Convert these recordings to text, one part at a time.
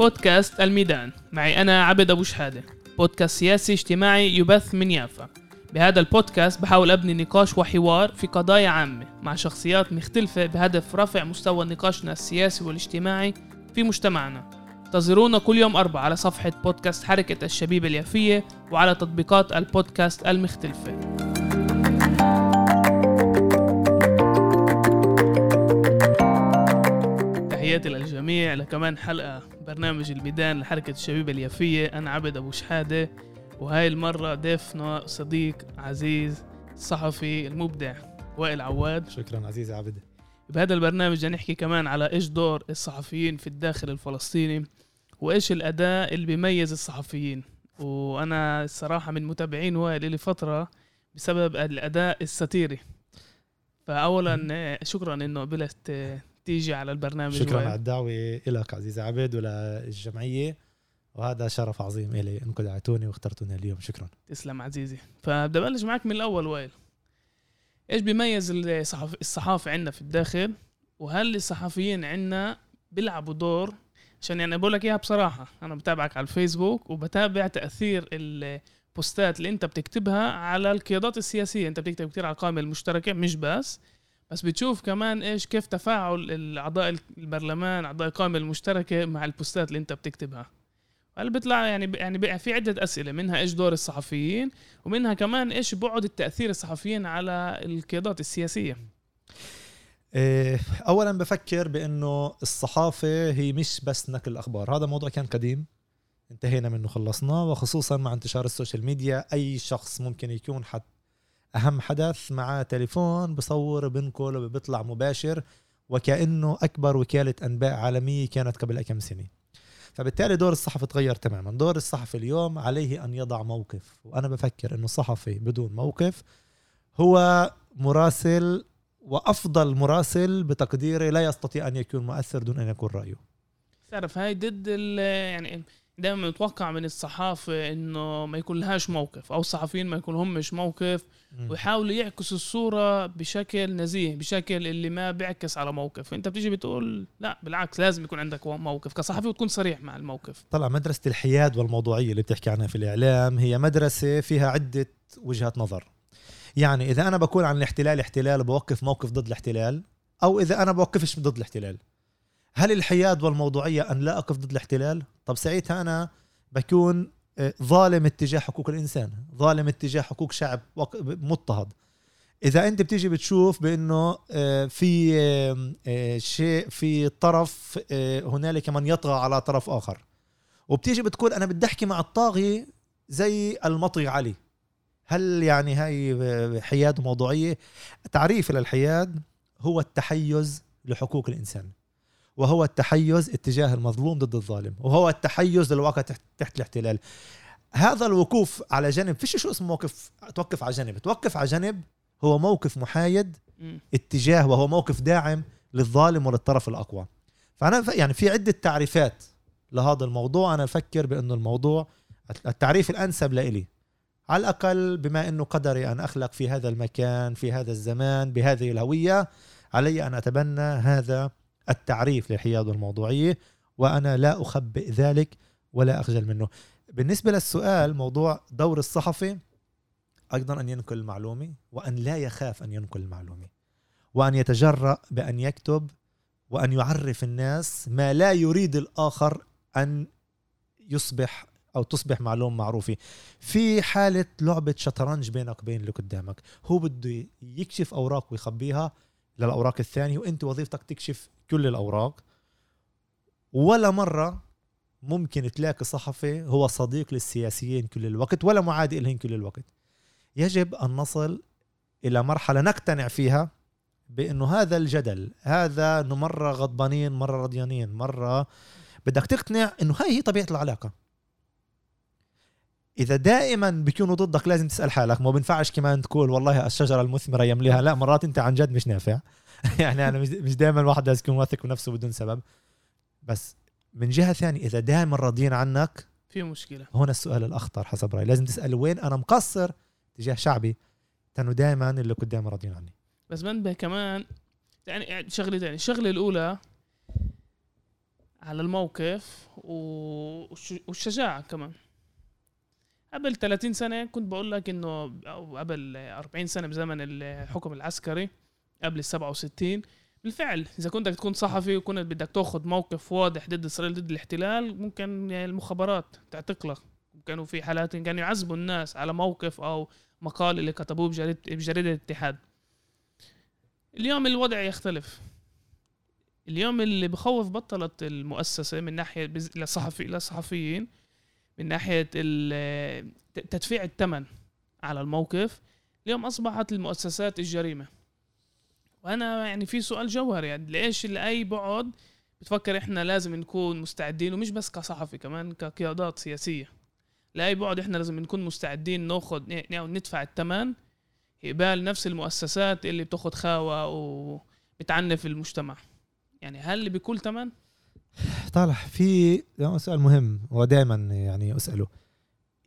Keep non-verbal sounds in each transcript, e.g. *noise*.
بودكاست الميدان. معي أنا عبد أبو شحادة بودكاست سياسي اجتماعي يبث من يافا. بهذا البودكاست بحاول أبني نقاش وحوار في قضايا عامة مع شخصيات مختلفة بهدف رفع مستوى نقاشنا السياسي والاجتماعي في مجتمعنا. انتظرونا كل يوم أربعة على صفحة بودكاست حركة الشبيبة اليافية وعلى تطبيقات البودكاست المختلفة. تحياتي للجميع لكمان حلقة. برنامج الميدان لحركة الشبيبة اليافية أنا عبد أبو شحادة وهاي المرة ضيفنا صديق عزيز الصحفي المبدع وائل عواد. شكرا عزيزي عبد. بهذا البرنامج نحكي كمان على إيش دور الصحفيين في الداخل الفلسطيني وإيش الأداء اللي بيميز الصحفيين. وأنا الصراحة من متابعين وائل لي فترة بسبب الأداء الساتيري فاولا شكرا إنه قبلت تيجي على البرنامج شكرا. على الدعوة لك عزيزي عبد وللجمعيه وهذا شرف عظيم إلي انكم دعيتوني واخترتوني اليوم. شكرا. تسلم عزيزي. فبدي أبلش معك من الأول وائل. إيش بيميز الصحف... الصحافة عندنا في الداخل؟ وهل الصحفيين عندنا بيلعبوا دور؟ عشان يعني بقول لك إياها بصراحة أنا بتابعك على الفيسبوك وبتابع تأثير البوستات اللي أنت بتكتبها على القيادات السياسية. أنت بتكتب كثير على القائمة المشتركة مش بس. بس بتشوف كمان إيش كيف تفاعل اعضاء البرلمان أعضاء القائمة المشتركة مع البوستات اللي أنت بتكتبها. هل بيطلع يعني يعني في عدة أسئلة منها إيش دور الصحفيين ومنها كمان إيش بعد التأثير الصحفيين على القيادات السياسية. إيه، اولا بفكر بإنه الصحافة هي مش بس نقل الأخبار. هذا موضوع كان قديم انتهينا منه خلصناه وخصوصا مع انتشار ال social media أي شخص ممكن يكون حد أهم حدث معاه تليفون بصور بنقل وبيطلع مباشر وكأنه أكبر وكالة أنباء عالمية كانت قبل كم سنة. فبالتالي دور الصحفي تغير تماما. دور الصحفي اليوم عليه أن يضع موقف. وأنا بفكر إنه الصحفي بدون موقف هو مراسل وأفضل مراسل بتقديري لا يستطيع أن يكون مؤثر دون أن يكون رأيه. تعرف هاي ضد يعني دائما متوقع من الصحافة إنه ما يكون لهاش موقف أو الصحفيين ما يكون همش موقف ويحاولوا يعكسوا الصورة بشكل نزيه بشكل اللي ما بيعكس على موقف. انت بتيجي بتقول لا بالعكس لازم يكون عندك موقف. كصحفي وتكون صريح مع الموقف. طلع مدرسة الحياد والموضوعية اللي بتحكي عنها في الإعلام هي مدرسة فيها عدة وجهات نظر. يعني إذا أنا بكون عن الاحتلال احتلال وبوقف موقف ضد الاحتلال أو إذا أنا بوقفش ضد الاحتلال هل الحياد والموضوعية أن لا أقف ضد الاحتلال؟ طب ساعتها أنا بكون آه، ظالم اتجاه حقوق الإنسان ظالم اتجاه حقوق شعب مضطهد. إذا أنت بتيجي بتشوف بأنه آه، في آه، شيء في طرف هنالك من يطغى على طرف آخر. وبتيجي بتقول أنا بدي أحكي مع الطاغي زي المطغي علي. هل يعني هاي حياد وموضوعيه تعريف للحياد هو التحيز لحقوق الإنسان. وهو التحيز اتجاه المظلوم ضد الظالم وهو التحيز للواقع تحت, تحت الاحتلال. هذا الوقوف على جنب فيش شو اسمه موقف توقف على جنب. توقف على جنب هو موقف محايد اتجاه وهو موقف داعم للظالم وللطرف الأقوى. فأنا يعني في عدة تعريفات لهذا الموضوع. أنا أفكر بأنه الموضوع التعريف الأنسب لإلي. على الأقل بما أنه قدري أن أخلق في هذا المكان في هذا الزمان بهذه الهوية علي أن أتبنى هذا التعريف للحياد والموضوعية وأنا لا أخبئ ذلك ولا أخجل منه. بالنسبة للسؤال موضوع دور الصحفي أيضا أن ينقل المعلومة وأن لا يخاف أن ينقل المعلومة وأن يتجرأ بأن يكتب وأن يعرف الناس ما لا يريد الآخر أن يصبح أو تصبح معلومة معروفة. في حالة لعبة شطرنج بينك وبين اللي قدامك هو بده يكشف أوراق ويخبيها للأوراق الثانية وأنت وظيفتك تكشف كل الأوراق. ولا مرة ممكن تلاقي صحفي هو صديق للسياسيين كل الوقت ولا معادي لهم كل الوقت. يجب أن نصل إلى مرحلة نقتنع فيها بأنه هذا الجدل هذا إنه مرة غضبانين مرة رضيانين مرة بدك تقتنع إنه هاي هي طبيعة العلاقة. إذا دائما بيكونوا ضدك لازم تسأل حالك ما بينفعش كمان تقول والله الشجرة المثمرة يمليها لا مرات أنت عن جد مش نافع. *laughs* يعني أنا مش دائما الواحد لازم يكون واثق بنفسه بدون سبب. بس من جهة ثانية إذا دائما راضيين عنك في مشكلة. هنا السؤال الأخطر حسب رأيي. لازم تسأل وين أنا مقصر تجاه شعبي تنو دائما اللي قدامي راضيين عني. بس بنبه كمان يعني شغلة ثانية الشغلة الأولى على الموقف والش- والشجاعة كمان. قبل 30 سنة كنت بقول لك إنه أو قبل 40 سنة بزمن الحكم العسكري قبل ال 67 بالفعل إذا كنت بدك تكون صحفي وكنت بدك تاخذ موقف واضح ضد إسرائيل ضد الاحتلال ممكن المخابرات تعتق لك. كانوا في حالات كانوا يعذبوا الناس على موقف أو مقال اللي كتبوه بجريدة, بجريدة الاتحاد. اليوم الوضع يختلف. اليوم اللي بخوف بطلت المؤسسة من ناحية بز- للصحفي للصحفيين من ت- تدفيع الثمن على الموقف اليوم أصبحت المؤسسات الجريمة. وأنا يعني في سؤال جوهري يعني ليش لأي بعد بتفكر إحنا لازم نكون مستعدين ومش بس كصحفي كمان كقيادات سياسية؟ لأي بعد إحنا لازم نكون مستعدين ناخد ن- أو ندفع الثمن قبال نفس المؤسسات اللي بتاخد خاوة وبتعنف المجتمع. يعني هل بكل ثمن؟ طالع في ده سؤال مهم ودائما يعني أسأله.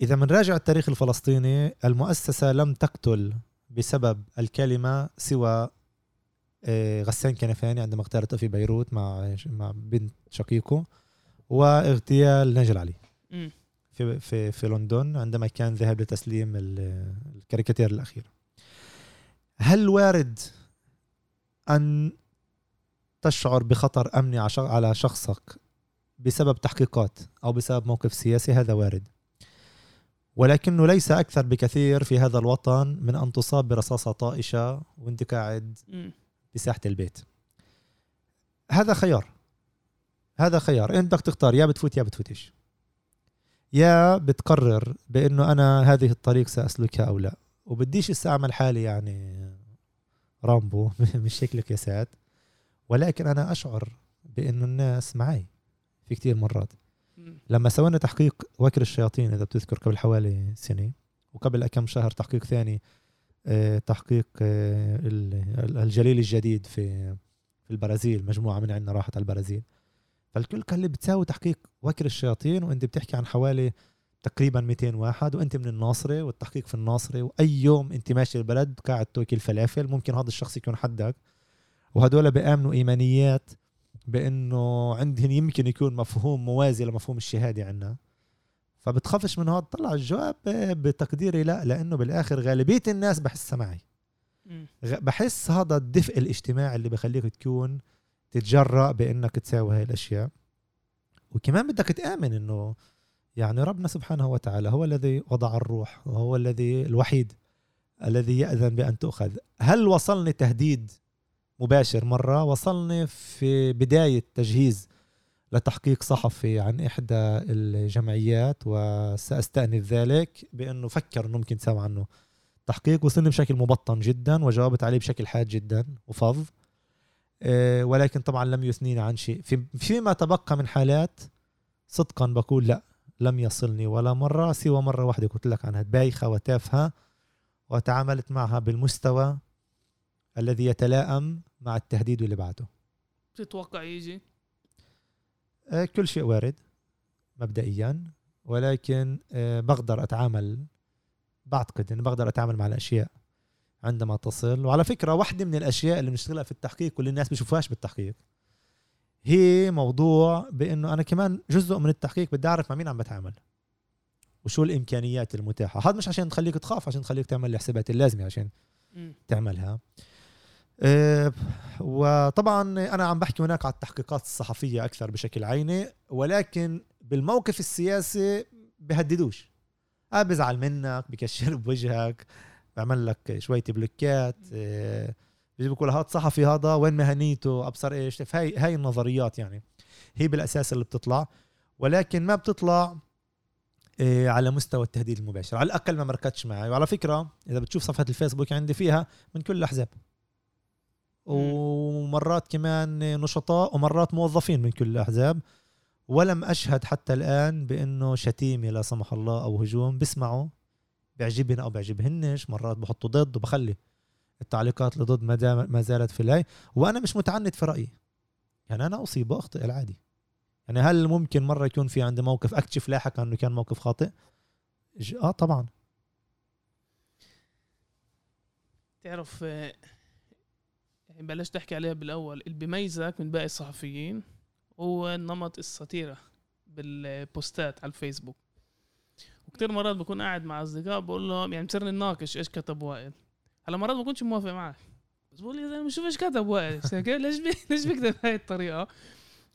إذا بنراجع التاريخ الفلسطيني المؤسسة لم تقتل بسبب الكلمة سوى غسان كنفاني عندما اغتالته في بيروت مع مع بنت شقيقه واغتيال ناجل علي. في في في لندن عندما كان ذهب لتسليم ال- الكاريكاتير الأخيرة هل وارد أن تشعر بخطر أمني على شخصك بسبب تحقيقات أو بسبب موقف سياسي هذا وارد ولكنه ليس أكثر بكثير في هذا الوطن من أن تصاب برصاصة طائشة وانت قاعد. بساحه البيت. هذا خيار. هذا خيار. انت بدك تختار يا بتفوت يا بتفوتش. يا بتقرر بإنه أنا هذه الطريق سأسلكها أو لا. وبديش هسه اعمل حالي يعني رامبو *laughs* مش شكلك يا سات ولكن أنا أشعر بإنه الناس معي في كتير مرات. لما سوينا تحقيق وكر الشياطين إذا بتذكر قبل حوالي سنة وقبل كم شهر تحقيق ثاني تحقيق آه، ال- ال- الجليل الجديد في في البرازيل مجموعة من عندنا راحت على البرازيل. فالكل كان اللي بتساوي تحقيق وكر الشياطين وانت بتحكي عن حوالي تقريبا 200 واحد وانت من الناصرة والتحقيق في الناصرة وأي يوم انت ماشي البلد قاعد تاكل فلافل ممكن هذا الشخص يكون حدك. وهدول بيامنوا إيمانيات بإنه عندهم يمكن يكون مفهوم موازي لمفهوم الشهادة عندنا فبتخافش من هذا طلع الجواب بتقديري لا لأنه بالآخر غالبية الناس بحسها معي. بحس هذا الدفء الاجتماعي اللي بخليك تكون تتجرأ بأنك تساوي هاي الأشياء. وكمان بدك تآمن إنه يعني ربنا سبحانه وتعالى هو الذي وضع الروح وهو الذي الوحيد الذي يأذن بأن تؤخذ. هل وصلني تهديد مباشر مرة؟ وصلني في بداية تجهيز لتحقيق صحفي عن إحدى الجمعيات وسأستأنف ذلك بأنه فكر أنه ممكن تساوي عنه. تحقيق وصلني بشكل مبطن جدا وجاوبت عليه بشكل حاد جدا وفظ. آه، ولكن طبعا لم يثنيني عن شيء. في فيما تبقى من حالات صدقا بقول لا لم يصلني ولا مرة سوى مرة واحدة. قلت لك عنها بايخة وتافهة وتعاملت معها بالمستوى الذي يتلائم مع التهديد اللي بعده. بتتوقع يجي؟ كل شيء وارد مبدئيا ولكن آه، بقدر أتعامل بعتقد اني بقدر أتعامل مع الأشياء عندما تصل. وعلى فكرة واحدة من الأشياء اللي بنشتغلها في التحقيق واللي الناس بيشوفوهاش بالتحقيق هي موضوع بأنه أنا كمان جزء من التحقيق بدي أعرف مع مين عم بتعامل وشو الإمكانيات المتاحة. هذا مش عشان تخليك تخاف عشان تخليك تعمل الحسابات اللازمة عشان مم. تعملها. آه، وطبعا أنا عم بحكي هناك على التحقيقات الصحفية أكثر بشكل عيني ولكن بالموقف السياسي بهددوش. آه بزعل منك بكشر *laughs* بوجهك بعمل لك شوية بلوكات آه، بيجي بقول هذا صحفي هذا وين مهنيته أبصر إيش هاي هاي النظريات يعني. هي بالأساس اللي بتطلع ولكن ما بتطلع آه، على مستوى التهديد المباشر على الأقل ما مركتش معي. وعلى فكرة إذا بتشوف صفحة الفيسبوك عندي فيها من كل الاحزاب ومرات كمان نشطاء ومرات موظفين من كل الأحزاب. ولم أشهد حتى الآن بأنه شتيمة لا سمح الله أو هجوم. بسمعوا. بيعجبني أو بيعجبهنش مرات بحطوا ضد وبخلي التعليقات اللي ضد ما ما زالت في الهي وأنا مش متعنت في رأيي. يعني أنا أصيب وأخطئ العادي. يعني هل ممكن مرة يكون في عندي موقف اكتشف لاحقا إنه كان موقف خاطئ؟ آه طبعا. تعرف آه، بلاش تحكي عليها بالأول. اللي بيميزك من باقي الصحفيين هو نمط الساتيرة بالبوستات على الفيسبوك. وكتير مرات بكون قاعد مع أصدقاء بقول لهم يعني بصير نناقش إيش كتب وائل. هلأ مرات ما كنتش موافق معك بس بقول يا زلمة شوف إيش كتب وائل. *laughs* ليش بي... *laughs* ليش بيكتب بهاي الطريقة؟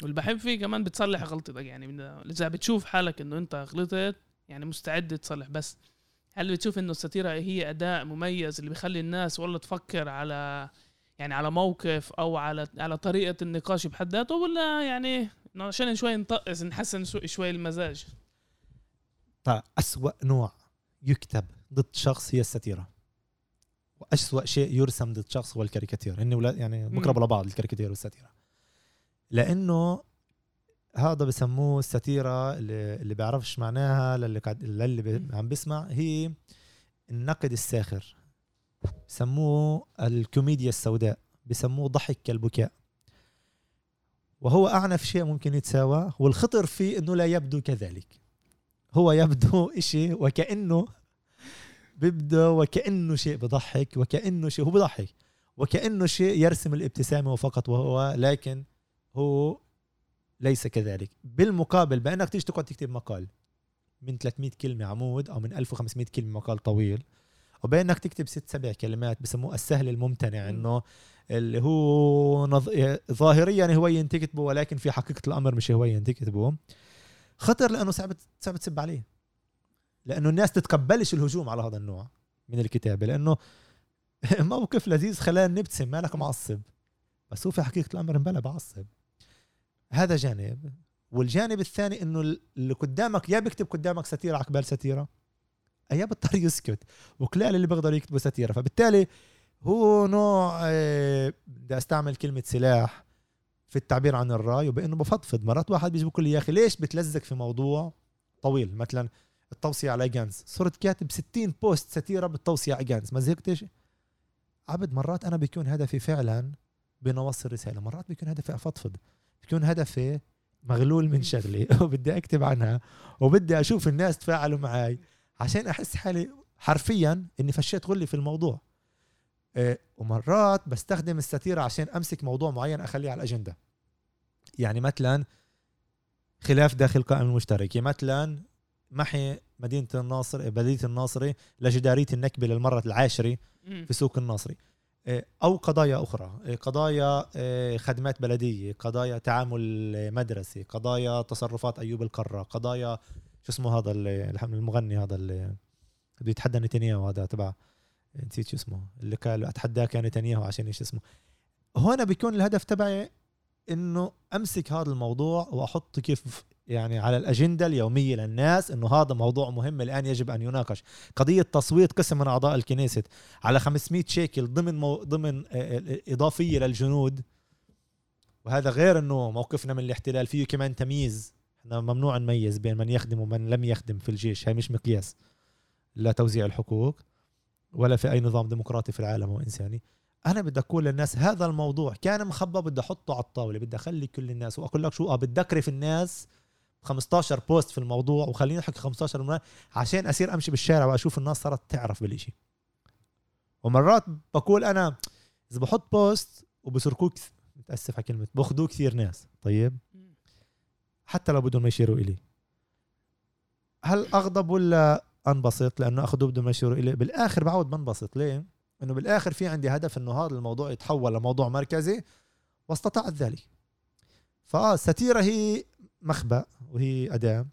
واللي بحب فيه كمان بتصلح غلطتك. يعني إذا بتشوف حالك إنه أنت غلطت يعني مستعد تصلح. بس هل بتشوف إنه الساتيرة هي اداء مميز اللي بيخلي الناس والله تفكر على يعني على موقف أو على على طريقة النقاش بحد ذاته ولا يعني عشان شوي نطقس نحسن شوي المزاج؟ طيب أسوأ نوع يكتب ضد شخص هي ال סאטירה. وأسوأ شيء يرسم ضد شخص هو الكاريكاتير. هن ولا يعني مقرب لبعض الكاريكاتير وال סאטירה. لأنه هذا بسموه ال סאטירה اللي, اللي بيعرفش معناها للي قاعد للي عم بيسمع. هي النقد الساخر. بسموه الكوميديا السوداء بسموه ضحك كالبكاء وهو أعنف شيء ممكن يتساوى والخطر فيه أنه لا يبدو كذلك. هو يبدو إشي وكأنه بيبدو وكأنه شيء بضحك وكأنه شيء هو بضحك وكأنه شيء يرسم الابتسامة فقط وهو لكن هو ليس كذلك. بالمقابل بأنك تيجي تقعد تكتب مقال من 300 كلمة عمود أو من 1500 كلمة مقال طويل وبأنك تكتب ست سبع كلمات بسموه السهل الممتنع إنه اللي هو نظ... ظاهريا هو ينتكتبه ولكن في حقيقة الأمر مش هو ينتكتبه. خطر لأنه صعب صعب تسب عليه. لأنه الناس تتقبلش الهجوم على هذا النوع من الكتابة لأنه *laughs* موقف لذيذ خلانا نبتسم مالك معصب بس هو في حقيقة الأمر مبلا بعصب. هذا جانب. والجانب الثاني إنه اللي قدامك يا بيكتب قدامك ستيرة عقبال ستيرة. يا بضطر يسكت وقلال اللي بيقدروا يكتبوا ستيره فبالتالي هو نوع آه، بدي أستعمل كلمة سلاح في التعبير عن الرأي وبإنه بفضفض مرات واحد بيجي بيقول لي يا أخي ليش بتلزق في موضوع طويل؟ مثلا التوصية على جانز صرت كاتب 60 بوست ستيره بالتوصية على جانز ما زهقتش؟ عبد مرات أنا بيكون هدفي فعلا بنوصل رسالة مرات بيكون هدفي أفضفض بيكون هدفي مغلول من شغلي *laughs* وبدي أكتب عنها وبدي أشوف الناس تفاعلوا معي عشان أحس حالي حرفيا إني فشيت غلي في الموضوع. إيه ومرات بستخدم الستيرة عشان أمسك موضوع معين أخليه على الأجندة. يعني مثلا خلاف داخل قائمه المشتركه مثلا محي مدينة الناصر بلديه الناصري لجدارية النكبة للمرة العاشرة في سوق الناصري. إيه، أو قضايا أخرى. إيه، قضايا خدمات بلدية قضايا تعامل مدرسي قضايا تصرفات أيوب القرة قضايا شو اسمه هذا المغني هذا اللي بده يتحدى نتنياهو هذا تبع نسيت شو اسمه. اللي قال أتحداك يا نتنياهو عشان إيش اسمه. هنا بيكون الهدف تبعي إنه أمسك هذا الموضوع وأحط كيف يعني على الأجندة اليومية للناس إنه هذا موضوع مهم الآن يجب أن يناقش. قضية تصويت قسم من أعضاء الكنيست على 500 شيكل ضمن مو ضمن إضافية للجنود. وهذا غير إنه موقفنا من الاحتلال فيه كمان تمييز. إحنا ممنوع نميز بين من يخدم ومن لم يخدم في الجيش هاي مش مقياس لتوزيع الحقوق ولا في أي نظام ديمقراطي في العالم أو إنساني. أنا بدي أقول للناس هذا الموضوع كان مخبى بدي أحطه على الطاولة بدي أخلي كل الناس وأقول لك شو آه بدي أكرف الناس 15 بوست في الموضوع وخليني أحكي 15 مرة عشان أصير أمشي بالشارع وأشوف الناس صارت تعرف بالإشي. ومرات بقول أنا إذا بحط بوست وبسرقوه متأسف على كلمة بأخذوه كثير ناس. طيب؟ حتى لو بدهم يشيروا إلي. هل أغضب ولا أنبسط؟ لأنه اخذوه بدهم يشيروا إلي. بالآخر بعود بنبسط. ليه؟ إنه بالآخر في عندي هدف إنه هذا الموضوع يتحول لموضوع مركزي واستطاعت ذلك. فآه الستيرة هي مخبأ وهي أداة.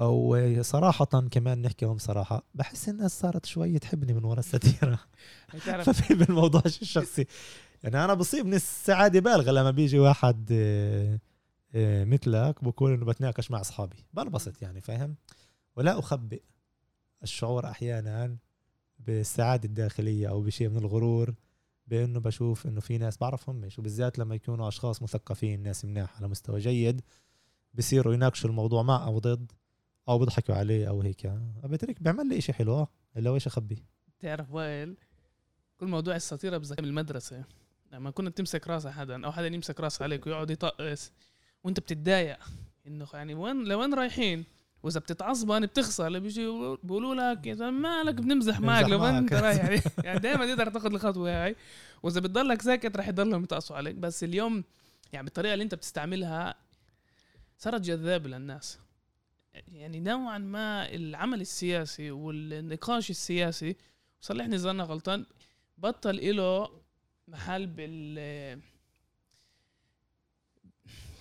أو صراحة كمان نحكي لهم صراحة بحس الناس صارت شوي تحبني من ورا الستيرة. *laughs* ففي بالموضوع الشخصي. يعني أنا بصيبني السعادة بالغة لما بيجي واحد مثلك بقول إنه بتناقش مع أصحابي. بنبسط يعني فاهم؟ ولا أخبئ الشعور أحيانا بالسعادة الداخلية أو بشيء من الغرور بإنه بشوف إنه في ناس بعرفهم مش وبالذات لما يكونوا أشخاص مثقفين ناس مناح على مستوى جيد بصيروا يناقشوا الموضوع مع أو ضد أو بيضحكوا عليه أو هيك. بترك بيعمل لي شيء حلو. إلا إيش أخبي؟ تعرف وائل كل موضوع السطيرة بذكر المدرسة. لما كنت تمسك راس حدا أو حدا يمسك راس عليك ويقعد يطقس وانت بتتضايق انه يعني وين لوين رايحين؟ وإذا بتتعصبن بتخسر. اللي بيجي بيقولوا لك يا مالك بنمزح معك لو انت رايح يعني. *laughs* يعني دائما تقدر تاخذ الخطوة هاي وإذا بتضلك ساكت رح يضلهم يتقصوا عليك. بس اليوم يعني بالطريقة اللي انت بتستعملها صارت جذابة للناس. يعني نوعا ما العمل السياسي والنقاش السياسي صلحني اذا أنا غلطان بطل له محل بال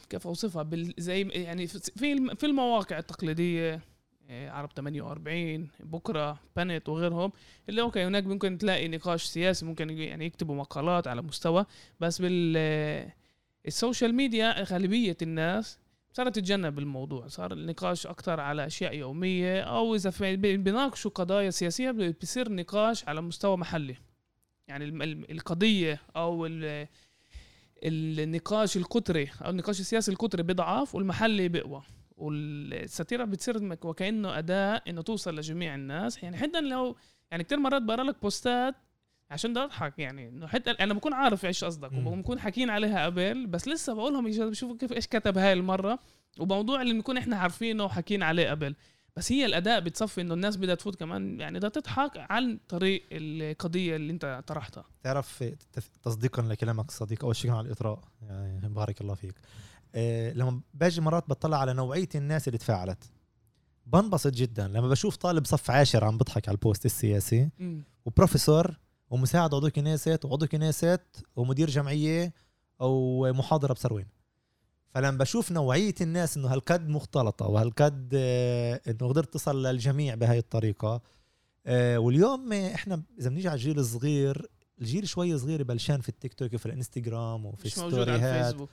كيف أوصفها؟ بال زي يعني في في المواقع التقليدية آه، عرب 48 بكرة بانت وغيرهم اللي أوكي هناك ممكن تلاقي نقاش سياسي ممكن يعني يكتبوا مقالات على مستوى بس بال ال social media غالبية الناس صارت تتجنب الموضوع صار النقاش أكثر على أشياء يومية أو إذا بيناقشوا قضايا سياسية بيصير نقاش على مستوى محلي. يعني القضية أو النقاش القطري أو النقاش السياسي القطري بيضعف والمحلي بيقوى وال סאטירה بتصير وكأنه أداة إنه توصل لجميع الناس. يعني حتى لو يعني كثير مرات بقرأ لك بوستات عشان بدي أضحك يعني إنه حتى أنا بكون عارف إيش قصدك وبكون حاكيين عليها قبل بس لسه بقولهم بشوفوا كيف إيش كتب هاي المرة. وموضوع اللي بنكون إحنا عارفينه وحكينا عليه قبل. بس هي الأداء بتصفي إنه الناس بدها تفوت كمان يعني بدها تضحك عن طريق القضية اللي أنت طرحتها. تعرف تصديقا لكلامك صديق أول شيء على الإطراء. يعني بارك الله فيك. إيه لما باجي مرات بطلع على نوعية الناس اللي تفاعلت. بنبسط جدا لما بشوف طالب صف عاشر عم بضحك على البوست السياسي م. وبروفيسور ومساعد عضو كنيسة وعضو كنيسة ومدير جمعية أو محاضرة بسروين فلما بشوف نوعية الناس إنه هالقد مختلطة وهالقد آه، إنه قدرت تصل للجميع بهاي الطريقة آه، واليوم إحنا إذا بنيجي على الجيل الصغير الجيل شوي صغير بلشان في التيك توك وفي الإنستغرام وفي مش موجود على الفيسبوك.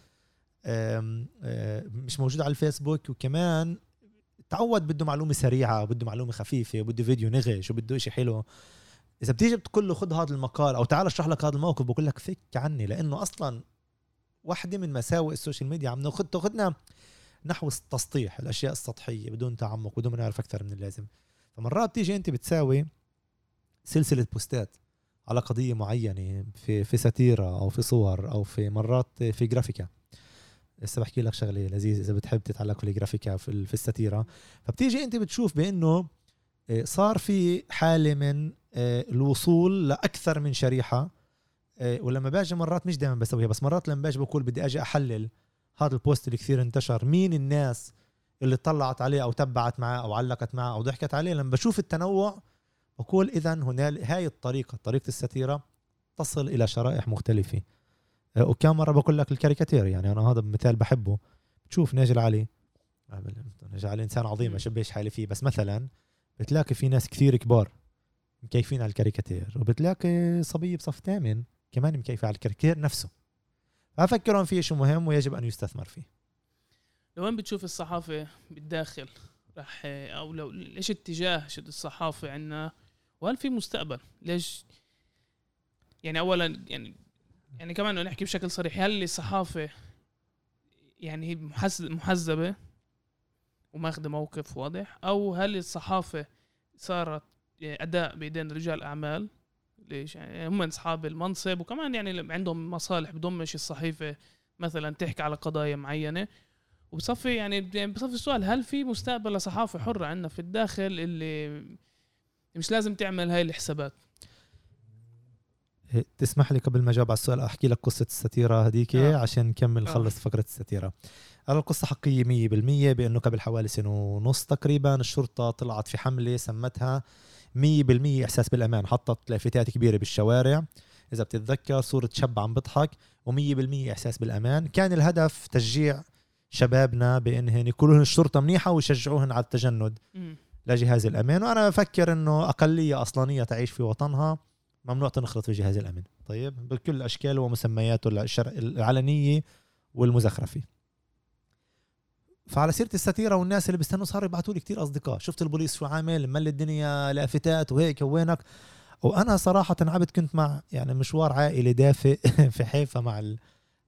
آه، مش موجود على الفيسبوك وكمان تعود بده معلومة سريعة وبده معلومة خفيفة وبده فيديو نغش وبده إشي حلو. إذا بتيجي بتقول له خذ هذا المقال أو تعال أشرح لك هذا الموقف بقول لك فك عني لأنه أصلا واحدة من مساوئ ال social media عم ناخذ تاخذنا نحو التسطيح الأشياء السطحية بدون تعمق بدون ما نعرف أكثر من اللازم. فمرات بتيجي أنت بتساوي سلسلة بوستات على قضية معينة في في סאטירה أو في صور أو في مرات في גרפיקה. لسه بحكي لك شغلة لذيذة إذا بتحب تتعلق في ال גרפיקה في, في ال סאטירה فبتيجي أنت بتشوف بأنه آه، صار في حالة من آه، الوصول لأكثر من شريحة ولما باجي مرات مش دائما بسويها بس مرات لما باجي بقول بدي أجي أحلل هذا ال post اللي كثير انتشر مين الناس اللي طلعت عليه أو تبعت معه أو علقت معه أو ضحكت عليه لما بشوف التنوع بقول اذا هنالك هاي الطريقة طريقة ال סאטירה تصل إلى شرائح مختلفة. وكم مرة بقول لك الكاريكاتير يعني أنا هذا مثال بحبه. بتشوف ناجي العلي. ناجي العلي إنسان عظيم ما اشبهش حالي فيه. بس مثلا بتلاقي في ناس كثير كبار مكيفين على الكاريكاتير وبتلاقي صبي بصف ثامن. كمان مكيفة على الكاريكاتير نفسه. فأفكرهم فيه شيء مهم ويجب أن يستثمر فيه. لوين بتشوف الصحافة بالداخل رح أو لو ليش اتجاه شد الصحافة عنا؟ وهل في مستقبل؟ ليش؟ يعني أولا يعني يعني كمان نحكي بشكل صريح هل الصحافة يعني هي محزبة وماخذة موقف واضح؟ أو هل الصحافة صارت أداء بايدين رجال أعمال؟ ليش يعني هم أصحاب المنصب وكمان يعني عندهم مصالح بضمش الصحيفة مثلا تحكي على قضايا معينة وبصفي يعني, يعني بصفي السؤال هل في مستقبل لصحافة حرة عندنا في الداخل اللي مش لازم تعمل هاي الحسابات إيه، تسمح لي قبل ما أجاوب على السؤال أحكي لك قصة الستيرة هذيك آه. عشان نكمل آه. خلص آه. فقرة الستيرة أنا القصة حقيقية 100% بأنه قبل حوالي سنة ونص تقريبا الشرطة طلعت في حملة سمتها آه 100% إحساس بالأمان. حطت لافتات كبيرة بالشوارع. إذا بتتذكر صورة شاب عم بضحك و100% إحساس بالأمان. كان الهدف تشجيع شبابنا بانهن يكونوا الشرطة منيحة ويشجعوهن على التجند لجهاز الأمان. وأنا بفكر إنه أقلية أصلانية تعيش في وطنها. ممنوع تنخرط في جهاز الامن طيب؟ بكل اشكاله ومسمياته العلنية والمزخرفة. فعلى سيرة الستيره والناس اللي بيستنوا صاروا يبعثوا لي كثير أصدقاء. شفت البوليس شو عامل ملي الدنيا لافتات وهيك وينك وأنا صراحة عبد كنت مع يعني مشوار عائلي دافئ *laughs* في حيفا مع ال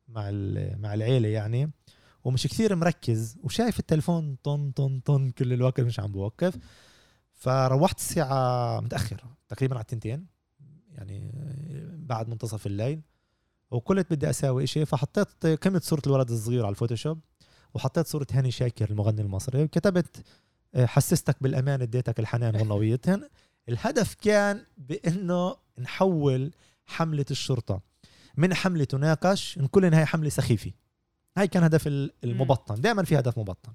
مع ال مع العيلة يعني. ومش كثير مركز وشايف التليفون طن طن طن كل الوقت مش عم بوقف. فروحت الساعة متأخر تقريبا على التنتين يعني بعد منتصف الليل. وقلت بدي أساوي إشي فحطيت قيمة صورة الولد الصغير على الفوتوشوب. وحطيت صورة هاني شاكر المغني المصري وكتبت آه، حسستك بالأمان اديتك الحنان والنويتهن الهدف كان بأنه نحول حملة الشرطة من حملة تناقش نقول إن هي حملة سخيفة. هاي كان هدف ال- المبطن. دائما في هدف مبطن.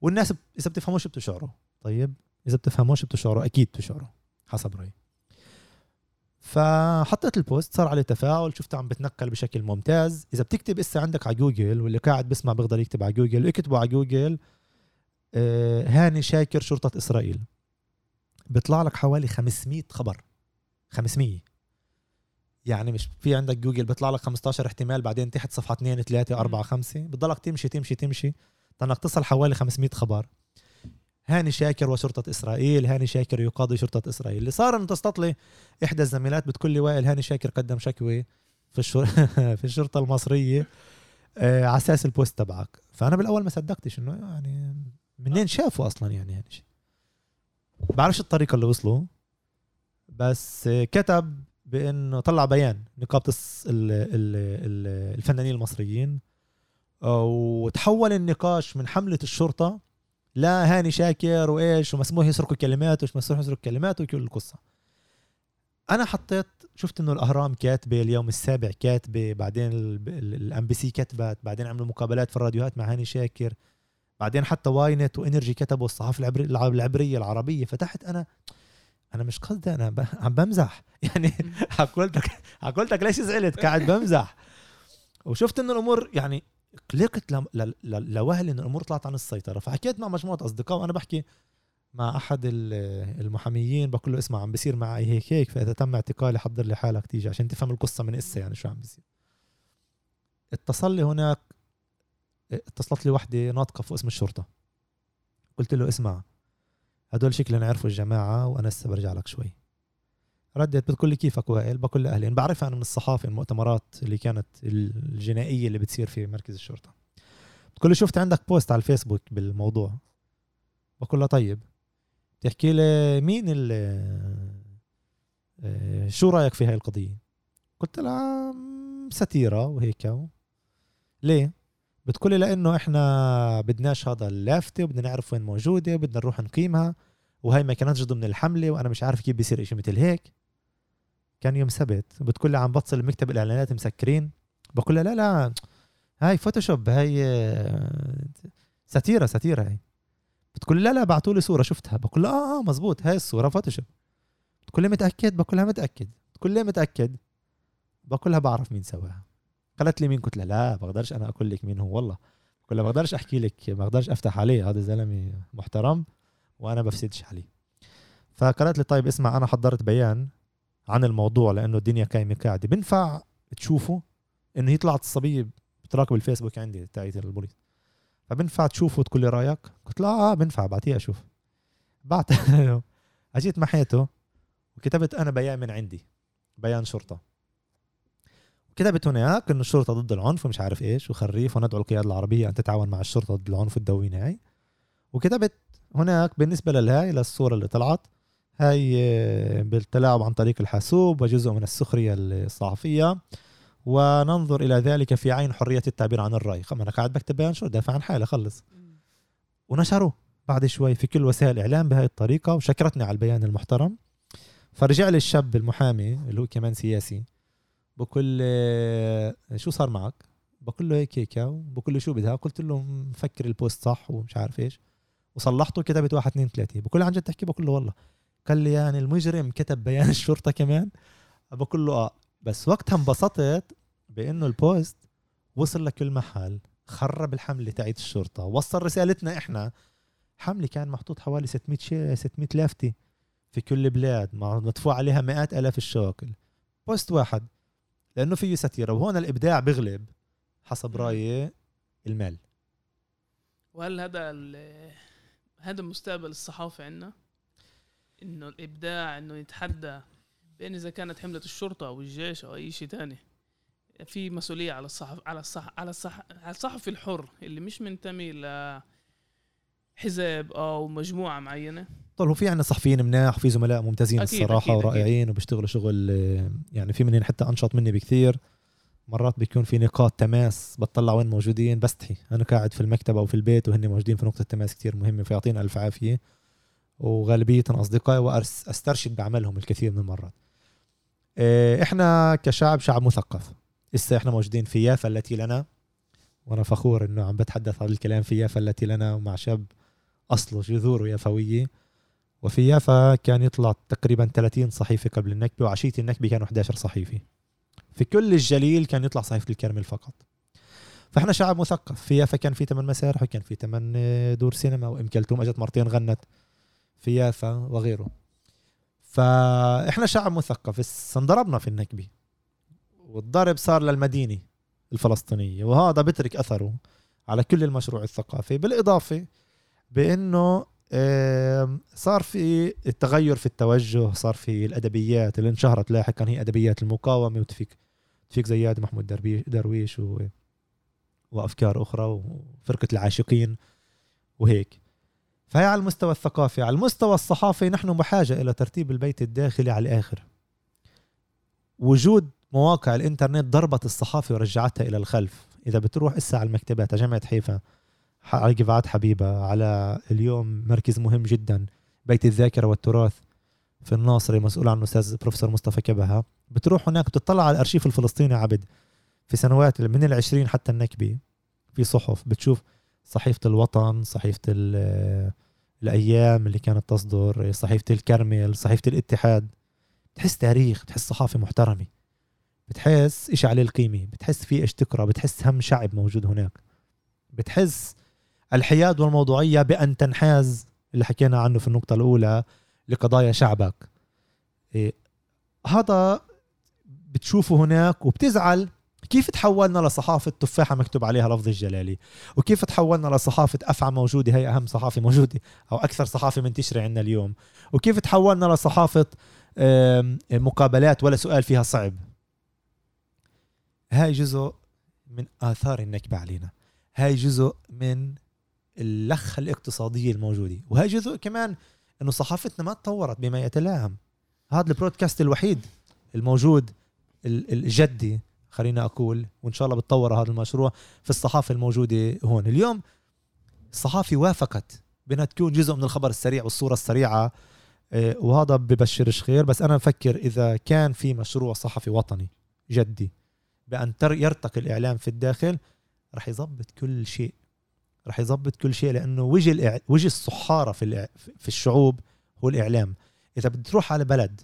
والناس إذا بتفهموش بتشعروا. طيب إذا بتفهموش بتشعروا أكيد بتشعروا حسب رأيي. فحطيت ال post صار عليه تفاعل شفته عم بتنقل بشكل ممتاز. إذا بتكتب إسا عندك على جوجل واللي قاعد بسمع بيقدر يكتب على جوجل اكتبوا على جوجل آه، هاني شاكر شرطة إسرائيل. بيطلع لك حوالي 500 خبر. 500 يعني مش في عندك جوجل بيطلع لك 15 احتمال بعدين تحت صفحة 2 3 4 5 بتضلك تمشي تمشي تمشي. تنك تصل حوالي 500 خبر. هاني شاكر وشرطة إسرائيل هاني شاكر يقاضي شرطة إسرائيل. اللي صار أن تستطلع إحدى الزميلات بتقول لي وائل هاني شاكر قدم شكوى في الشر... *laughs* في الشرطة المصرية آه، على أساس ال post تبعك. فأنا بالأول ما صدقتش إنه يعني منين شافوا أصلا يعني هاني شاكر. بعرفش الطريقة اللي وصلوا بس كتب بإنه طلع بيان نقابة الفنانين المصريين وتحول النقاش من حملة الشرطة لا هاني شاكر وإيش ومسموح يسرقوا كلمات ومش مسموح يسرقوا كلمات وكل القصة. أنا حطيت شفت إنه الأهرام كاتبة اليوم السابع كاتبة بعدين ال MBC كتبت بعدين عملوا مقابلات في الراديوهات مع هاني شاكر بعدين حتى واينت وإنرجي كتبوا الصحافة العبري العب- العبرية العربية. فتحت أنا أنا مش قصدي أنا ب... عم بمزح. *laughs* يعني حكولتك حكولتك ليش زعلت؟ قاعد بمزح. وشفت إنه الأمور يعني قلقت. لوهل إن الأمور طلعت عن السيطرة. فحكيت مع مجموعة أصدقاء وأنا بحكي مع أحد ال- المحاميين بقول له اسمع عم بصير معي هيك هيك فإذا تم اعتقالي حضر لي حالك تيجي عشان تفهم القصة من إسا يعني شو عم بصير اتصل لي هناك اتصلت لي وحدة ناطقة فوق اسم الشرطة. قلت له اسمع هدول شكلهم عرفوا الجماعة وأنا هسه برجع لك شوي. ردت بتقول لي كيفك وائل؟ بقول لها اهلين بعرفها أنا من الصحافة المؤتمرات اللي كانت الجنائية اللي بتصير في مركز الشرطة. بتقول لي شفت عندك بوست على الفيسبوك بالموضوع؟ بقول لها طيب. بتحكي لي مين ال آه، شو رأيك في هاي القضية؟ قلت لها "مم، סאטירה وهيك. و- ليه بتقولي لأنه إحنا بدناش هذا اللافته وبدنا نعرف وين موجودة وبدنا نروح نقيمها وهي ما كانتش ضمن الحملة وأنا مش عارف كيف بيصير شيء مثل هيك. كان يوم سبت بتقول لي عم بتصل بمكتب الإعلانات مسكرين. بقول لها لا لا هاي فوتوشوب هاي סאטירה סאטירה هاي. بتقول لا لا بعثوا لي صورة شفتها. بقول لها آه آه مزبوط هاي الصورة فوتوشوب بتقول لي متأكد؟ بقول لها متأكد. بتقول لي متأكد؟ بقول لها بعرف مين سواها. قالت لي مين؟ قلت لها لا بقدرش أنا أقول لك مين هو والله. بقول لها بقدرش أحكي لك بقدرش أفتح عليه. هذا زلمة محترم وأنا بفسدش عليه. فقالت لي طيب اسمع أنا حضرت بيان. عن الموضوع لأنه الدنيا قايمة قاعدة. بنفع تشوفوا إنه هي طلعت الصبية بتراقب الفيسبوك عندي تاعت البوليس. فبنفع تشوفه وتقول لي رأيك. قلت لها آه بنفع بعطيها أشوف. بعت *laughs* أجيت محيته وكتبت أنا بيان من عندي بيان شرطة. كتبت هناك إنه الشرطة ضد العنف ومش عارف إيش وخريف وندعو القيادة العربية أن تتعاون مع الشرطة ضد العنف والدوينه هاي. وكتبت هناك بالنسبة للهاي للصورة اللي طلعت. هاي آه، بالتلاعب عن طريق الحاسوب وجزء من السخرية الصحفية. وننظر إلى ذلك في عين حرية التعبير عن الرأي. خم أنا قاعد بكتب بيان شو دافع عن حالي خلص. ونشروه بعد شوي في كل وسائل الاعلام بهاي الطريقة وشكرتني على البيان المحترم. فرجع لي الشاب المحامي اللي هو كمان سياسي بقول لي شو صار معك؟ بقول له هيك هيك بقول له شو بدها؟ قلت له مفكر ال post صح ومش عارف إيش. وصلحته كتبت واحد اثنين ثلاثة. بقول له عن جد تحكي؟ بقول له والله. قال لي يعني المجرم كتب بيان *laughs* الشرطة كمان. بقول له آه. بس وقتها انبسطت بإنه ال post وصل لكل محل خرب الحملة تاعت الشرطة وصل رسالتنا إحنا. حملة كان محطوط حوالي 600 شيء 600 لافتة في كل البلاد مع- مدفوع عليها مئات آلاف الشواكل بوست واحد لأنه فيه ستيرة وهون الإبداع بغلب حسب. رأيي المال. وهل هذا هذا مستقبل الصحافة عندنا إنه الإبداع إنه يتحدى بين إذا كانت حملة الشرطة أو الجيش أو أي شيء تاني. في مسؤولية على الصحف على الصح على الصح على الصحفي الحر اللي مش منتمي ل حزب أو مجموعة معينة. طول هو في عندنا صحفيين مناح وفي زملاء ممتازين أكيد، الصراحة أكيد، أكيد. ورائعين وبيشتغلوا شغل يعني في منهم حتى أنشط مني بكثير. مرات بيكون في نقاط تماس بتطلع وين موجودين. بستحي أنا قاعد في المكتب أو في البيت وهن موجودين في نقطة تماس كثير مهمة فيعطينا ألف عافية. وغالبية أصدقائي واسترشد بعملهم الكثير من المرات. آه، إحنا كشعب شعب مثقف. لسه إحنا موجودين في يافا التي لنا وأنا فخور إنه عم بتحدث هذا الكلام في يافا التي لنا مع شاب أصله جذوره يافويه وفي يافا كان يطلع تقريبا 30 صحيفة قبل النكبة وعشية النكبة كانوا 11 صحيفة. في كل الجليل كان يطلع صحيفة الكرمل فقط فإحنا شعب مثقف. في يافا كان في ثمان مسارح وكان في ثمان دور سينما وإم كلثوم أجت مرتين غنت. في يافا وغيره. فإحنا شعب مثقف انضربنا في النكبة. والضرب صار للمدينة الفلسطينية. وهذا بترك أثره على كل المشروع الثقافي. بالإضافة بأنه صار في التغير في التوجه صار في الأدبيات. اللي انشهرت لاحقا هي أدبيات المقاومة. وتفيك تفيك زياد محمود درويش و وأفكار أخرى وفرقة العاشقين وهيك. فهي على المستوى الثقافي. على المستوى الصحافي نحن بحاجه إلى ترتيب البيت الداخلي على الآخر. وجود مواقع الإنترنت ضربت الصحافة ورجعتها إلى الخلف. إذا بتروح إسا على المكتبات على جامعة حيفا على قفعات حبيبة على اليوم مركز مهم جدا بيت الذاكرة والتراث في الناصري مسؤول عنه أستاذ بروفيسور مصطفى كبهه بتروح هناك بتطلع على الأرشيف الفلسطيني عبد في سنوات من العشرين حتى النكبة في صحف بتشوف صحيفة الوطن صحيفة الأيام اللي كانت تصدر صحيفة الكرمل صحيفة الاتحاد. بتحس تاريخ بتحس صحافة محترمة. بتحس إشي عليه القيمة بتحس في إيش تقرأ بتحس هم شعب موجود هناك. بتحس الحياد والموضوعية بأن تنحاز اللي حكينا عنه في النقطة الأولى لقضايا شعبك. إيه هذا بتشوفه هناك وبتزعل كيف تحولنا لصحافة تفاحة مكتوب عليها لفظ الجلالي؟ وكيف تحولنا لصحافة أفعى موجودة؟ هي أهم صحافة موجودة أو أكثر صحافة منتشرة عندنا اليوم. وكيف تحولنا لصحافة مقابلات ولا سؤال فيها صعب؟ هاي جزء من آثار النكبة علينا. هاي جزء من اللخة الاقتصادية الموجودة. وهي جزء كمان إنه صحافتنا ما تطورت بما يتلائم. هذا البرودكاست الوحيد الموجود الجدي خلينا أقول وإن شاء الله بتطور هذا المشروع في الصحافة الموجودة هون. اليوم الصحافة وافقت بأنها تكون جزء من الخبر السريع والصورة السريعة آه، وهذا ببشرش خير. بس أنا بفكر إذا كان في مشروع صحفي وطني جدي بأن يرتقي الإعلام في الداخل رح يظبط كل شيء. رح يظبط كل شيء لأنه وجه. وجه الحضارة في في الشعوب هو الإعلام. إذا بدك تروح على بلد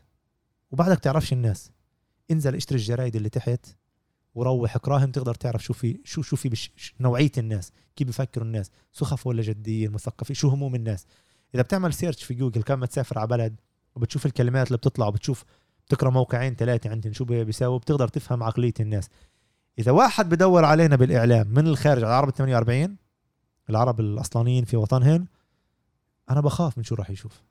وبعدك تعرفش الناس انزل اشتري الجرايد اللي تحت وروح اقراهم تقدر تعرف شو في شو شو في نوعية الناس كيف بيفكروا الناس سخف ولا جديين مثقفين شو هموم الناس. إذا بتعمل search في جوجل قبل ما تسافر على بلد وبتشوف الكلمات اللي بتطلع وبتشوف بتقرأ موقعين ثلاثة عندهم شو بيساووا بتقدر تفهم عقلية الناس. إذا واحد بدور علينا بالإعلام من الخارج على العرب 48 العرب الأصلانيين في وطنهم أنا بخاف من شو راح يشوف.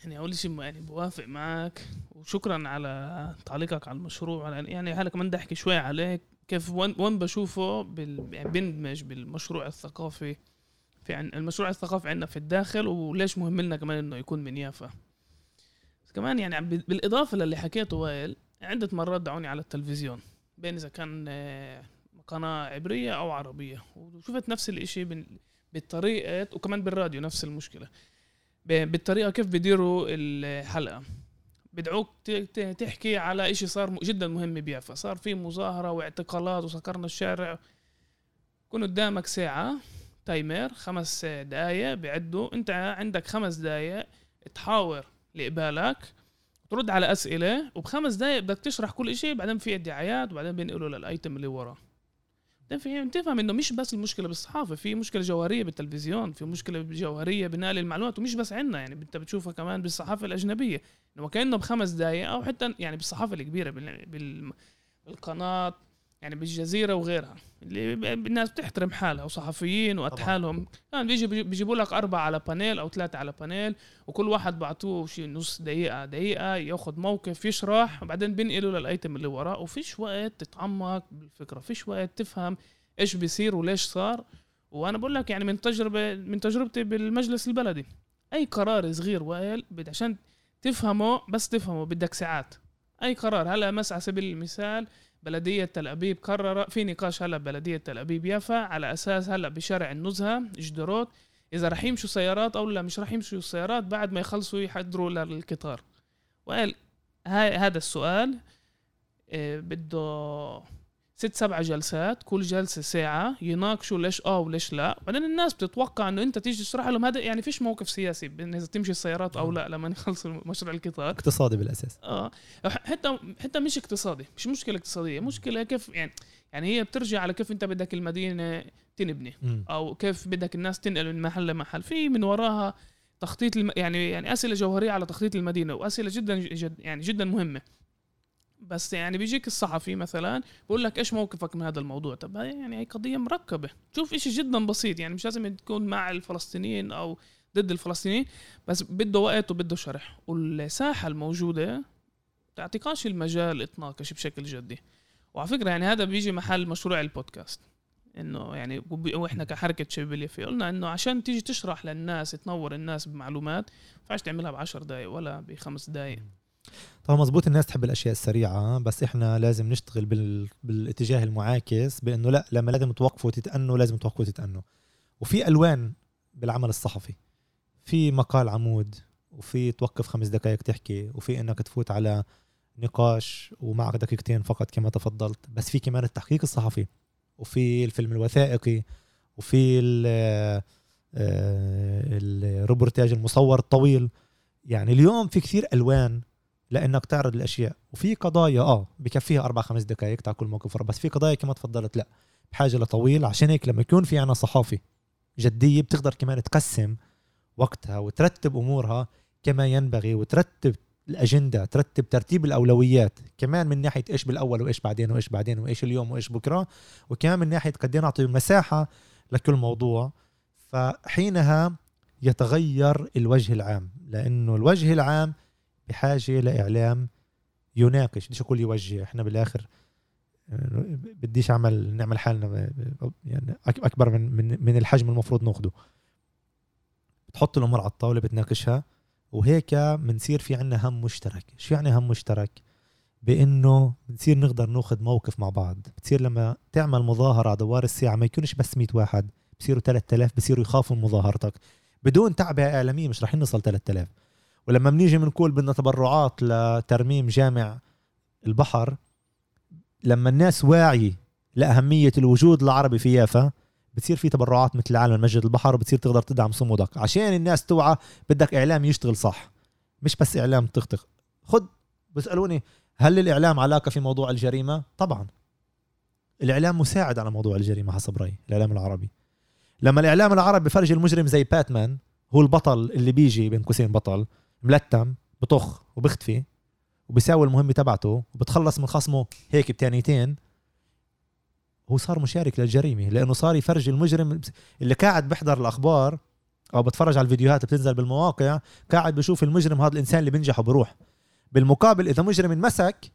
يعني أول شيء يعني بوافق معك وشكرا على تعليقك على المشروع. يعني هلا كمان بدي احكي شوي عليك كيف وين بشوفه بال يعني بندمج بالمشروع الثقافي؟ في عن المشروع الثقافي عندنا في الداخل وليش مهم لنا كمان إنه يكون من يافا؟ كمان يعني بالإضافة للي حكيته وائل عدة مرات دعوني على التلفزيون بين إذا كان آه، قناة عبرية أو عربية. وشفت نفس الإشي بالطريقة وكمان بالراديو نفس المشكلة. بالطريقة كيف بديروا الحلقة. بدعوك تحكي على إشي صار جدا مهم بيافا صار في مظاهرة واعتقالات وسكرنا الشارع. كون قدامك ساعة تايمر خمس دقايق بعدوا انت عندك خمس دقايق تحاور لقبالك ترد على أسئلة وبخمس دقايق بدك تشرح كل إشي بعدين في الدعايات وبعدين بينقلوا للأيتم اللي وراه تفهم إنه مش بس المشكلة بالصحافة في مشكلة جوهرية بالتلفزيون في مشكلة جوهرية بنقل المعلومات ومش بس عندنا يعني أنت بتشوفها كمان بالصحافة الأجنبية. إنه كأنه بخمس دقائق أو حتى يعني بالصحافة الكبيرة بالقناة يعني بالجزيره وغيرها اللي الناس بتحترم حالها وصحفيين وقت حالهم يعني بيجي بيجيبوا لك أربعة على panel أو ثلاثة على panel وكل واحد بعطوه شيء نص دقيقة دقيقة ياخذ موقف يشرح وبعدين بينقلوا لل item اللي وراه. وفيش وقت تتعمق بالفكرة فيش وقت تفهم إيش بيصير وليش صار. وأنا بقول لك يعني من تجربة من تجربتي بالمجلس البلدي أي قرار صغير وائل عشان تفهمه بس تفهمه بدك ساعات. أي قرار. هلا مس على سبيل المثال بلدية تل أبيب قرر في نقاش هلا بلدية تل أبيب يافا على أساس هلا بشارع النزهة جدروت إذا رح يمشوا سيارات أو لا مش رح يمشوا السيارات بعد ما يخلصوا يحضروا للقطار. وقال هاي هذا السؤال إيه بده ست سبع جلسات كل جلسة ساعة يناقشوا ليش آه وليش لا. بعدين الناس بتتوقع إنه أنت تيجي تشرح لهم هذا يعني فيش موقف سياسي بإن إذا تمشي السيارات أو لا لما *laughs* يخلصوا مشروع القطار. اقتصادي بالأساس. آه. حتى حتى مش اقتصادي مش مشكلة اقتصادية. مشكلة كيف يعني يعني هي بترجع على كيف أنت بدك المدينة تنبني. أو كيف بدك الناس تنقل من محل لمحل. في من وراها تخطيط الم... يعني يعني أسئلة جوهرية على تخطيط المدينة وأسئلة جدا جد يعني جدا مهمة. بس يعني بيجيك الصحفي مثلا بقول لك إيش موقفك من هذا الموضوع؟ طب هاي يعني هي قضية مركبة. شوف إشي جدا بسيط يعني مش لازم تكون مع الفلسطينيين أو ضد الفلسطينيين بس بده وقت وبده شرح. والساحة الموجودة تعطيكاش المجال تناقش بشكل جدي. وعلى فكرة يعني هذا بيجي محل مشروع البودكاست. إنه يعني وإحنا كحركة شباب اليافي قلنا إنه عشان تيجي تشرح للناس تنور الناس بمعلومات ما تعملها بعشر دقائق ولا بخمس دقائق طبعا مزبوط الناس تحب الأشياء السريعة بس إحنا لازم نشتغل بال... بالاتجاه المعاكس بأنه لا لما لازم توقفوا تتأنوا لازم توقفوا تتأنوا وفي ألوان بالعمل الصحفي. في مقال عمود وفي توقف خمس دقائق تحكي وفي إنك تفوت على نقاش ومعك دقيقتين فقط كما تفضلت بس في كمان التحقيق الصحفي وفي الفيلم الوثائقي وفي آه، الروبورتاج المصور الطويل. يعني اليوم في كثير ألوان لأنك تعرض الاشياء وفي قضايا آه بكفيها أربع خمس دقائق تاع كل موقف بس في قضايا كما تفضلت لا. بحاجة لطويل عشان هيك لما يكون في عنا صحافي جدية بتقدر كمان تقسم وقتها وترتب أمورها كما ينبغي وترتب الأجندة ترتب ترتيب الأولويات كمان من ناحية إيش بالأول وإيش بعدين وإيش بعدين وإيش اليوم وإيش بكرة وكمان من ناحية قد إيه نعطي مساحة لكل موضوع. فحينها يتغير الوجه العام لأنه الوجه العام بحاجة لاعلام يناقش بديش أقول يوجه إحنا بالآخر بديش أعمل نعمل حالنا يعني أكبر من من من الحجم المفروض ناخده. بتحط الأمور على الطاولة بتناقشها وهيك بنصير في عنا هم مشترك. شو يعني هم مشترك؟ بإنه بنصير نقدر ناخذ موقف مع بعض. بتصير لما تعمل مظاهرة على دوار الساعة ما يكونش بس 100 واحد بصيروا 3000 بصيروا يخافوا من مظاهرتك. بدون تعبئة إعلامية مش رح نوصل 3000 ولما بنيجي بنقول بدنا تبرعات لترميم جامع البحر لما الناس واعي لأهمية الوجود العربي في يافا بتصير في تبرعات مثل عالم مسجد البحر وبتصير تقدر تدعم صمودك. عشان الناس توعى بدك إعلام يشتغل صح. مش بس إعلام تخطخ خد بيسألوني هل الإعلام علاقة في موضوع الجريمة؟ طبعا. الإعلام مساعد على موضوع الجريمة حسب رأيي الإعلام العربي. لما الإعلام العربي بفرج المجرم زي باتمان هو البطل اللي بيجي بين قوسين بطل ملتم بطخ وبختفي وبيساوي المهمة تبعته وبتخلص من خصمه هيك بتانيتين. هو صار مشارك للجريمة لأنه صار يفرج المجرم اللي قاعد بيحضر الأخبار أو بتفرج على الفيديوهات بتنزل بالمواقع قاعد بشوف المجرم هذا الإنسان اللي بينجح وبروح بالمقابل إذا مجرم انمسك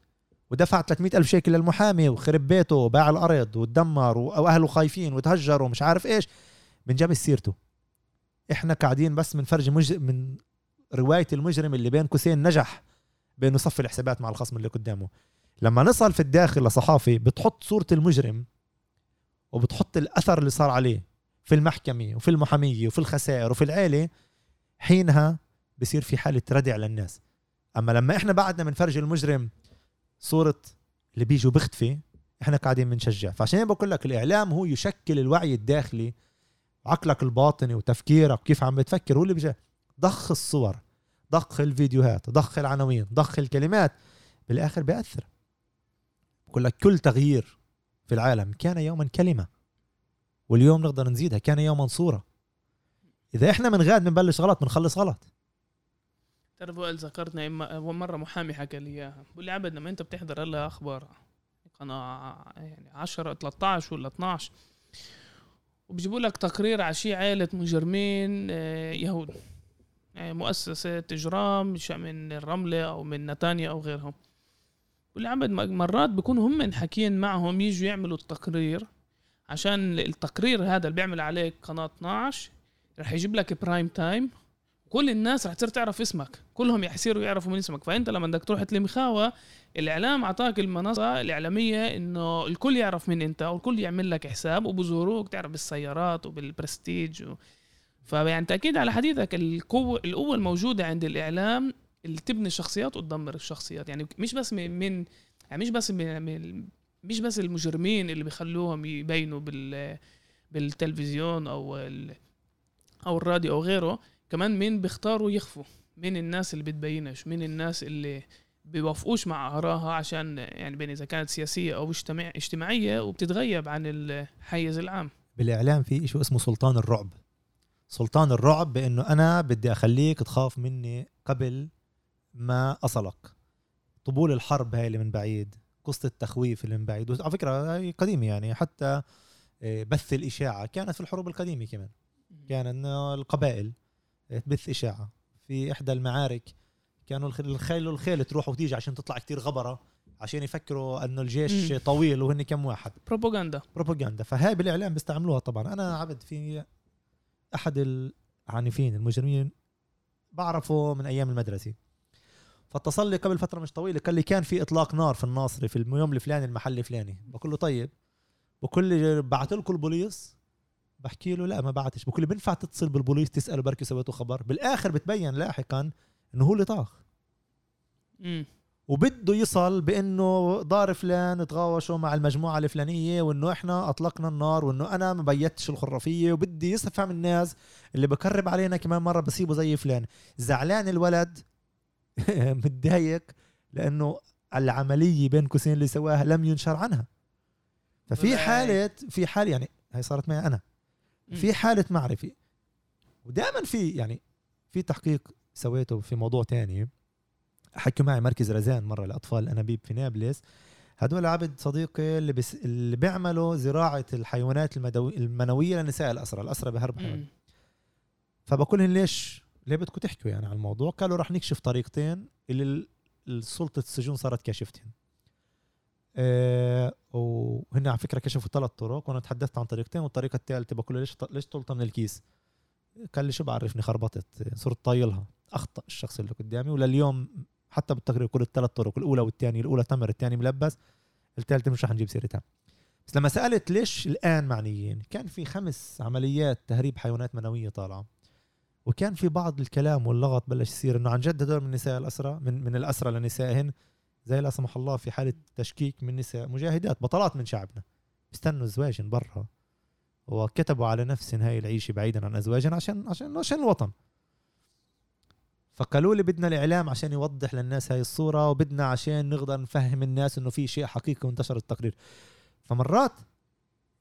ودفع 300 ألف شيكل للمحامي وخرب بيته وباع الأرض وتدمر وأهله خايفين وتهجروا ومش عارف إيش بنجاب سيرته. إحنا قاعدين بس بنفرج مج... من رواية المجرم اللي بين قوسين نجح بأنه يصفي الحسابات مع الخصم اللي قدامه. لما نصل في الداخل لصحافي بتحط صورة المجرم وبتحط الأثر اللي صار عليه في المحكمة وفي المحامية وفي الخسائر وفي العيلة حينها بصير في حالة ردع للناس. أما لما إحنا بعدنا بنفرج المجرم صورة اللي بيجوا بختفي إحنا قاعدين بنشجع. فعشان بقول لك الإعلام هو يشكل الوعي الداخلي عقلك الباطني وتفكيرك وكيف عم بتفكر هو اللي بيجي ضخ الصور. ضخ الفيديوهات ضخ العناوين ضخ الكلمات بالآخر بيأثر. بقول لك كل تغيير في العالم كان يوما كلمة واليوم نقدر نزيدها كان يوما صورة. إذا إحنا من غاد بنبلش غلط بنخلص غلط. تعرف وائل ذكرتني إما- مرة محامي حكى لي إياها. بقول لي عبد لما أنت بتحضر هلا أخبار قناة يعني 10 13 ولا 12 وبيجيبوا لك تقرير على شي عائلة مجرمين آه، يهود. مؤسسة إجرام من الرملة أو من نتانيا أو غيرهم. بقول لي عبد م- مرات بيكونوا هم حاكيين معهم يجوا يعملوا التقرير عشان التقرير هذا اللي بيعمل عليك قناة 12 رح يجيب لك prime time كل الناس رح تصير تعرف اسمك. كلهم يصيروا يعرفوا من اسمك. فأنت لما بدك تروح تلم خاوة الإعلام أعطاك المنصة الإعلامية إنه الكل يعرف من أنت والكل يعمل لك حساب وبزوروك تعرف بالسيارات وبالبرستيج و... فيعني تاكيد على حديثك القوة القوة الموجودة عند الإعلام اللي تبني الشخصيات وتدمر الشخصيات. يعني مش بس من, يعني مش بس من, مش بس المجرمين اللي بيخلوهم يبينوا بال بالتلفزيون أو أو الراديو أو غيره كمان مين بيختاروا يخفوا؟ مين الناس اللي بتبينش؟ مين الناس اللي بيوافقوش مع آرائها؟ عشان يعني بين إذا كانت سياسية أو اجتماع اجتماعية وبتتغيب عن الحيز العام. بالإعلام في شيء اسمه سلطان الرعب. سلطان الرعب بأنه أنا بدي أخليك تخاف مني قبل ما أصلك. طبول الحرب هاي اللي من بعيد قصة التخويف اللي من بعيد على فكرة هاي قديمة يعني حتى آه، بث الإشاعة كانت في الحروب القديمة كمان. كان إنه القبائل تبث إشاعة. في إحدى المعارك كانوا الخ- الخيل والخيل تروح وتيجي عشان تطلع كتير غبرة عشان يفكروا إنه الجيش مم. طويل وهن كم واحد. بروباغندا. بروباغندا. فهاي بالإعلام بيستعملوها طبعا. أنا عبد في أحد العنيفين المجرمين بعرفه من أيام المدرسة. فاتصل لي قبل فترة مش طويلة قال لي كان في إطلاق نار في الناصري في اليوم الفلاني المحل الفلاني. بقول له طيب. بقول لي بعت لكم البوليس بحكي له لا ما بعتش. بقول لي بينفع تتصل بالبوليس تسأله بركي سويتوا خبر؟ بالآخر بتبين لاحقا إنه هو اللي طاخ. وبده يصل بأنه دار فلان تغاوشوا مع المجموعة الفلانية وإنه إحنا أطلقنا النار وإنه أنا ما بيتش الخرافية وبدي يفهم الناس اللي بقرب علينا كمان مرة بسيبه زي فلان. زعلان الولد؟ *laughs* متضايق لأنه العملية بين قوسين اللي سواها لم ينشر عنها. ففي حالة في حالة يعني هي صارت معي أنا. في حالة معرفة. ودائما في يعني في تحقيق سويته في موضوع تاني. حكوا معي مركز رزان مرة لأطفال الأنابيب في نابلس. هدول عبد صديقي اللي بس اللي بيعملوا زراعة الحيوانات المدو... المنوية للنساء الأسرى الأسرى بهرب حيوان. فبقول لهم ليش؟ ليه بدكم تحكوا يعني على الموضوع؟ قالوا رح نكشف طريقتين اللي ال- السلطة السجون صارت كاشفتهم آه وهن على فكرة كشفوا ثلاث طرق وأنا تحدثت عن طريقتين والطريقة الثالثه بقول له ليش ليش طلطة من الكيس؟ قال لي شو بعرفني خربطت صرت طايلها أخطأ الشخص اللي قدامي ولليوم حتى بالتقرير كل الثلاث طرق الأولى والثانية الأولى تمر الثاني ملبس الثالثة مش رح نجيب سيرتها بس لما سألت ليش الآن معنيين كان في خمس عمليات تهريب حيوانات منوية طالعة. وكان في بعض الكلام واللغط بلش يصير إنه عن جد هدول من النساء الاسرى من من الاسرى لنسائهن. زي لا سمح الله في حالة تشكيك من نساء مجاهدات بطلات من شعبنا. بيستنوا زواجن برا. وكتبوا على نفسهم هاي العيشة بعيدا عن ازواجهم عشان عشان عشان الوطن. فقالوا لي بدنا الإعلام عشان يوضح للناس هاي الصورة وبدنا عشان نقدر نفهم الناس إنه في شيء حقيقي وانتشر التقرير. فمرات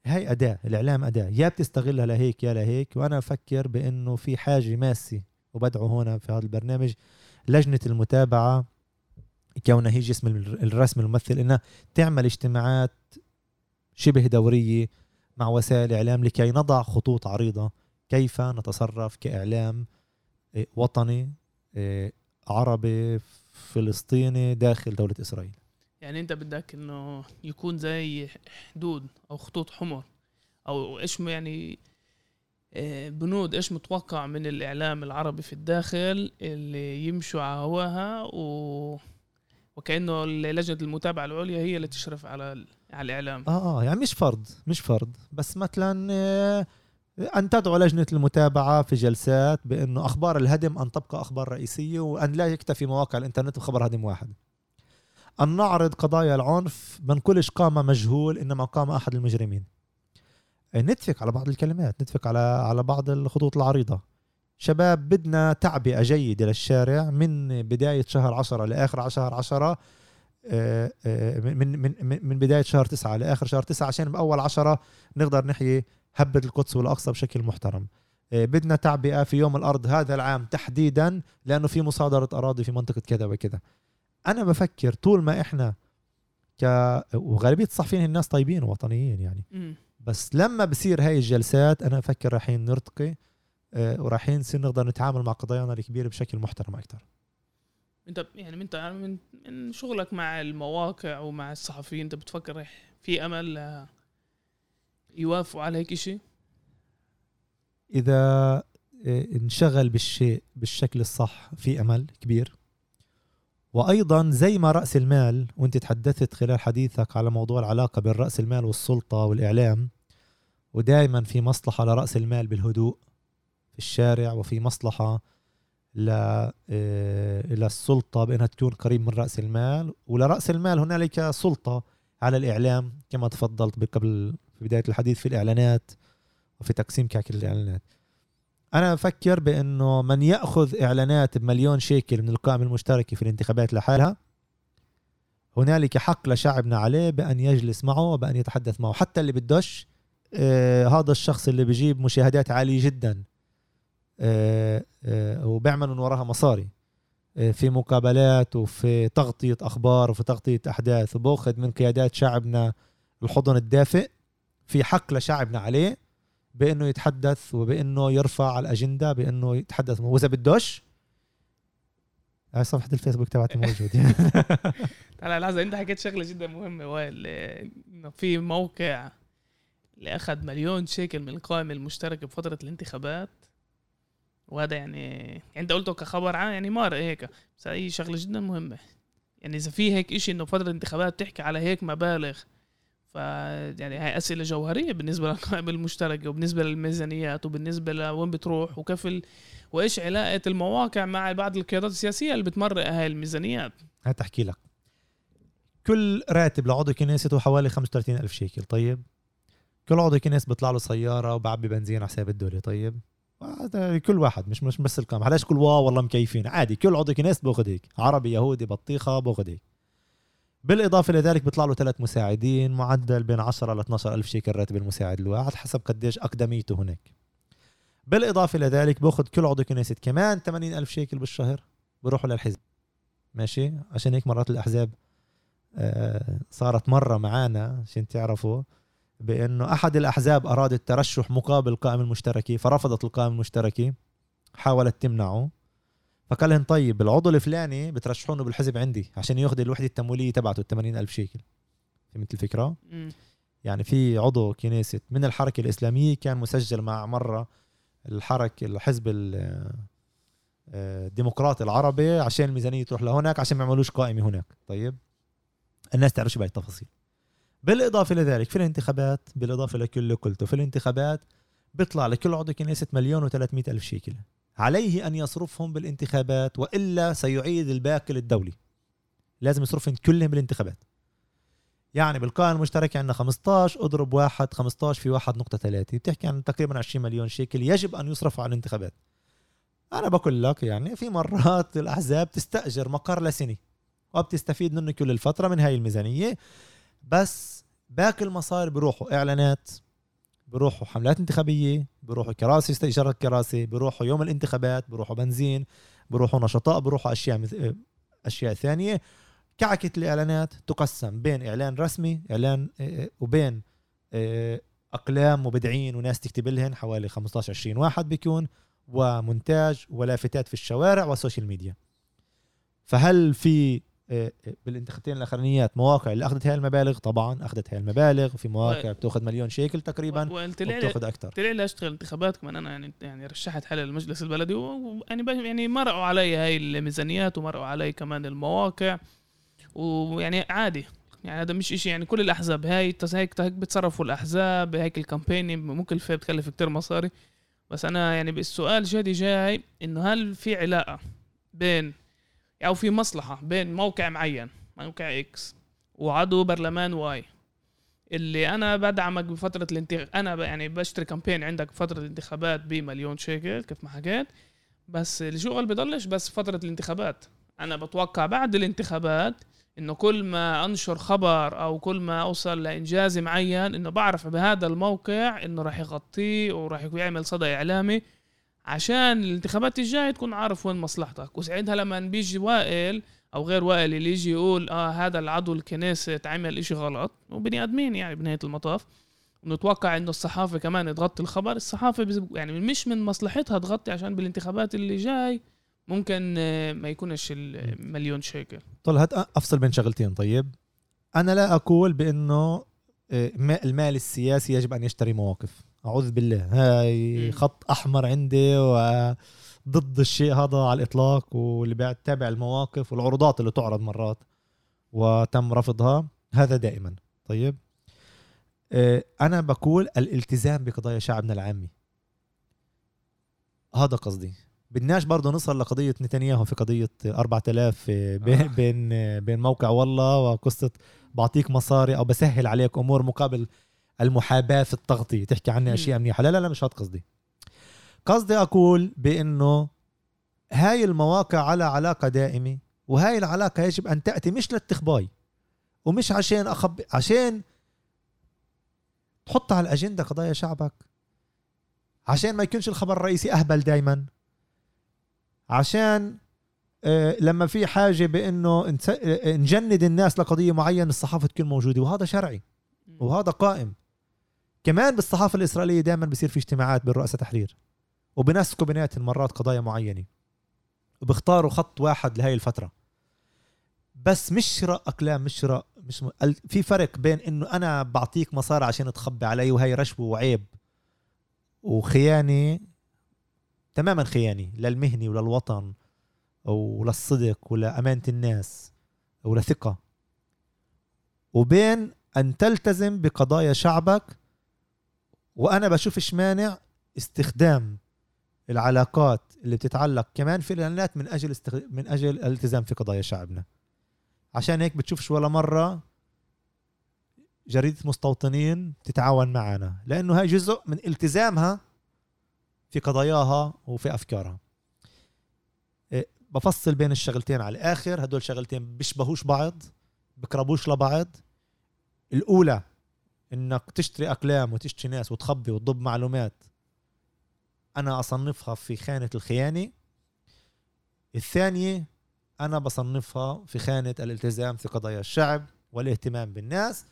هاي أداة الإعلام أداة يا بتستغلها لهيك يا لهيك وأنا أفكر بإنه في حاجة ماسة وبدعو هنا في هذا البرنامج. لجنة المتابعة كونها هي جسم الرسم الممثل إنها تعمل اجتماعات شبه دورية مع وسائل الاعلام لكي نضع خطوط عريضة كيف نتصرف كإعلام إيه، وطني. عربي فلسطيني داخل دولة إسرائيل. يعني أنت بدك إنه يكون زي حدود أو خطوط حمر أو إيش م- يعني آه، بنود إيش متوقع من الإعلام العربي في الداخل اللي يمشوا على هواها و وكأنه لجنة المتابعة العليا هي اللي تشرف على ال- على الإعلام. آه آه يعني مش فرض مش فرض. بس مثلا أن تدعو لجنة المتابعة في جلسات بأنه أخبار الهدم أن تبقى أخبار رئيسية وأن لا يكتفي مواقع الإنترنت بخبر هدم واحد. أن نعرض قضايا العنف من كلش قام مجهول إنما قام أحد المجرمين. نتفق على بعض الكلمات نتفق على على بعض الخطوط العريضة. شباب بدنا تعبئة جيدة للشارع من بداية شهر عشرة لآخر شهر عشرة آه، آه، من من من بداية شهر تسعة لآخر شهر تسعة عشان بأول عشرة نقدر نحيي هبة القدس والأقصى بشكل محترم. آه، بدنا تعبئة في يوم الأرض هذا العام تحديدا لأنه في مصادرة أراضي في منطقة كذا وكذا. أنا بفكر طول ما إحنا ك وغالبية الصحفيين الناس طيبين ووطنيين يعني. مم. بس لما بصير هاي الجلسات أنا بفكر رايحين نرتقي آه، ورايحين نصير نقدر نتعامل مع قضايانا الكبيرة بشكل محترم أكثر أنت يعني أنت من شغلك مع المواقع ومع الصحفيين أنت بتفكر في أمل آه، يوافقوا على هيك شيء؟ إذا آه، انشغل بالشيء بالشكل الصح في أمل كبير. وأيضا زي ما رأس المال وأنت تحدثت خلال حديثك على موضوع العلاقة بين رأس المال والسلطة والإعلام ودائما في مصلحة لرأس المال بالهدوء في الشارع وفي مصلحة ل آه، للسلطة بأنها تكون قريب من رأس المال. ولرأس المال هنالك سلطة على الإعلام كما تفضلت قبل في بداية الحديث في الإعلانات وفي تقسيم كعك الإعلانات. أنا بفكر بأنه من يأخذ إعلانات بمليون شيكل من القائمة المشتركة في الانتخابات لحالها هنالك حق لشعبنا عليه بأن يجلس معه وبأن يتحدث معه. حتى اللي بدوش آه هذا الشخص اللي بيجيب مشاهدات عالية جدا آه آه وبيعمل من وراها مصاري في مقابلات وفي تغطية أخبار وفي تغطية أحداث وبأخذ من قيادات شعبنا الحضن الدافئ. في حق لشعبنا عليه بإنه يتحدث وبإنه يرفع على الأجندة بإنه يتحدث. وإذا بدوش هاي صفحة الفيسبوك تبعتي موجودة. *laughs* تعال لحظة أنت حكيت شغلة جدا مهمة وائل إنه في موقع اللي أخذ مليون شيكل من القائمة المشتركة بفترة الانتخابات. وهذا يعني يعني أنت قلته كخبر عام يعني مار هيك. بس هي شغلة جدا مهمة. يعني إذا في هيك إشي إنه فترة الانتخابات تحكي على هيك مبالغ ف يعني هاي أسئلة جوهرية بالنسبة للقائمة المشتركة وبالنسبة للميزانيات وبالنسبة لوين بتروح وكيف ال... وإيش علاقة المواقع مع بعض القيادات السياسية اللي بتمرق هاي الميزانيات. هات احكي لك. كل راتب لعضو كنيسته حوالي 35 ألف شيكل طيب؟ كل عضو كنيسة بيطلع له سيارة وبعبي بنزين على حساب الدولة طيب؟ كل واحد مش مش بس القام علاش كل واو والله مكيفين. عادي كل عضو كنيسة باخذ هيك. عربي يهودي بطيخة باخذ هيك. بالإضافة لذلك بيطلع له ثلاث مساعدين معدل بين 10 ل 12 ألف شيكل راتب المساعد الواحد حسب قديش أقدميته هناك. بالإضافة لذلك بأخذ كل عضو كنيسة كمان 80 ألف شيكل بالشهر بروحوا للحزب. ماشي؟ عشان هيك مرات الأحزاب آه، صارت مرة معانا عشان تعرفوا بأنه أحد الأحزاب أراد الترشح مقابل القائمة المشتركة فرفضت القائمة المشتركة حاولت تمنعه. فقال لهم طيب العضو الفلاني بترشحونه بالحزب عندي عشان ياخذ الوحدة التمويلية تبعته ال 80 ألف شيكل. فهمت الفكرة؟ مم. يعني في عضو كنيسة من الحركة الإسلامية كان مسجل مع مرة الحركة الحزب ال- آه، الديمقراطي العربي عشان الميزانية تروح لهناك عشان ما يعملوش قائمة هناك. طيب؟ الناس تعرفش باقي التفاصيل. بالإضافة لذلك في الانتخابات بالإضافة لكل اللي قلته في الانتخابات بيطلع لكل عضو كنيسة مليون و300 ألف شيكل. عليه أن يصرفهم بالانتخابات وإلا سيعيد الباقي للدولة لازم يصرفهم كلهم بالانتخابات. يعني بالقائمة المشتركة عندنا 15 اضرب واحد 15 في واحد نقطة ثلاثة. بتحكي عن تقريبا 20 مليون شيكل يجب أن يصرفوا على الانتخابات. أنا بقول لك يعني في مرات *laughs* الأحزاب تستأجر مقر لسنة وبتستفيد منه كل الفترة من هاي الميزانية. بس باقي المصاري بروحوا إعلانات بروحوا حملات انتخابية بروحوا كراسي استئجار الكراسي بروحوا يوم الانتخابات بروحوا بنزين بروحوا نشطاء بروحوا أشياء مث... أشياء ثانية. كعكة الإعلانات تقسم بين إعلان رسمي إعلان آه، وبين آه، أقلام مبدعين وناس تكتب لهن حوالي 15 20 واحد بيكون ومونتاج ولافتات في الشوارع وال social media. فهل في آه، آه، بالانتخابتين الأخرانيات مواقع اللي أخذت هاي المبالغ طبعا أخذت هاي المبالغ وفي مواقع بتأخذ مليون شيكل تقريبا وبتأخذ أكثر طلع لي اشتغل انتخابات؟ كمان أنا يعني يعني رشحت حالي للمجلس البلدي ويعني يعني مرقوا علي هاي الميزانيات ومرقوا علي كمان المواقع ويعني عادي. يعني هذا مش إشي يعني كل الأحزاب هاي هيك هيك بتصرفوا الأحزاب هيك الكامبين مكلفه بتكلف كتير مصاري. بس أنا يعني السؤال جدي جاي إنه هل في علاقة بين أو في مصلحة بين موقع معين موقع X وعضو برلمان Y اللي أنا بدعمك بفترة الانتخاب أنا يعني بشتري campaign عندك بفترة الانتخابات بمليون شيكل كيف ما حكيت. بس الشغل بضلش بس فترة الانتخابات. أنا بتوقع بعد الانتخابات إنه كل ما أنشر خبر أو كل ما أوصل لانجاز معين إنه بعرف بهذا الموقع إنه راح يغطيه وراح يعمل صدى إعلامي عشان الانتخابات الجاية تكون عارف وين مصلحتك. وساعتها لما بيجي وائل أو غير وائل اللي يجي يقول آه هذا العضو الكنيسة عمل إشي غلط وبني آدمين يعني بنهاية المطاف. ونتوقع إنه الصحافة كمان تغطي الخبر. الصحافة بز- يعني مش من مصلحتها تغطي عشان بالانتخابات اللي جاي ممكن آه، ما يكونش المليون شيكل. هات أفصل بين شغلتين. طيب أنا لا أقول بأنه آه، ما- المال السياسي يجب أن يشتري مواقف. أعوذ بالله. هاي. خط أحمر عندي وضد الشيء هذا على الإطلاق واللي بيتابع المواقف والعروضات اللي تعرض مرات وتم رفضها. هذا دائما. طيب. آه، أنا بقول الالتزام بقضايا شعبنا العامي. هذا قصدي. بدناش برضه نصل لقضية نتنياهو في قضية 4000 بين آه. بين بين موقع والله وقصة بعطيك مصاري أو بسهل عليك أمور مقابل المحاباة في التغطية. تحكي عني مم. أشياء منيحة. لا لا لا مش هاد قصدي. قصدي أقول بأنه هاي المواقع على علاقة دائمة وهاي العلاقة يجب أن تأتي مش للتخباي ومش عشان أخب عشان تحط على الأجندة قضايا شعبك عشان ما يكونش الخبر الرئيسي أهبل دايما عشان آه، لما في حاجة بأنه نس- آه، نجند الناس لقضية معينة الصحافة تكون موجودة وهذا شرعي وهذا قائم. كمان بالصحافة الإسرائيلية دائما بصير في اجتماعات بين رؤساء تحرير وبنسكوا بيناتهم مرات قضايا معينة وبيختاروا خط واحد لهي الفترة. بس مش شراء أقلام مش شراء مش م... في فرق بين إنه أنا بعطيك مصاري عشان تخبي علي وهي رشوة وعيب وخيانة تماما خيانة للمهنة وللوطن وللصدق ولأمانة الناس ولثقة وبين أن تلتزم بقضايا شعبك وأنا بشوفش مانع؟ استخدام العلاقات اللي بتتعلق كمان في الإعلانات من أجل استخ... من أجل الالتزام في قضايا شعبنا. عشان هيك بتشوفش ولا مرة جريدة مستوطنين تتعاون معنا لأنه هاي جزء من التزامها في قضاياها وفي أفكارها. إيه، بفصل بين الشغلتين على الآخر هدول شغلتين بيشبهوش بعض بقربوش لبعض. الأولى إنك تشتري أقلام وتشتري ناس وتخبي وتضب معلومات. أنا أصنفها في خانة الخيانة. الثانية أنا بصنفها في خانة الالتزام في قضايا الشعب والاهتمام بالناس.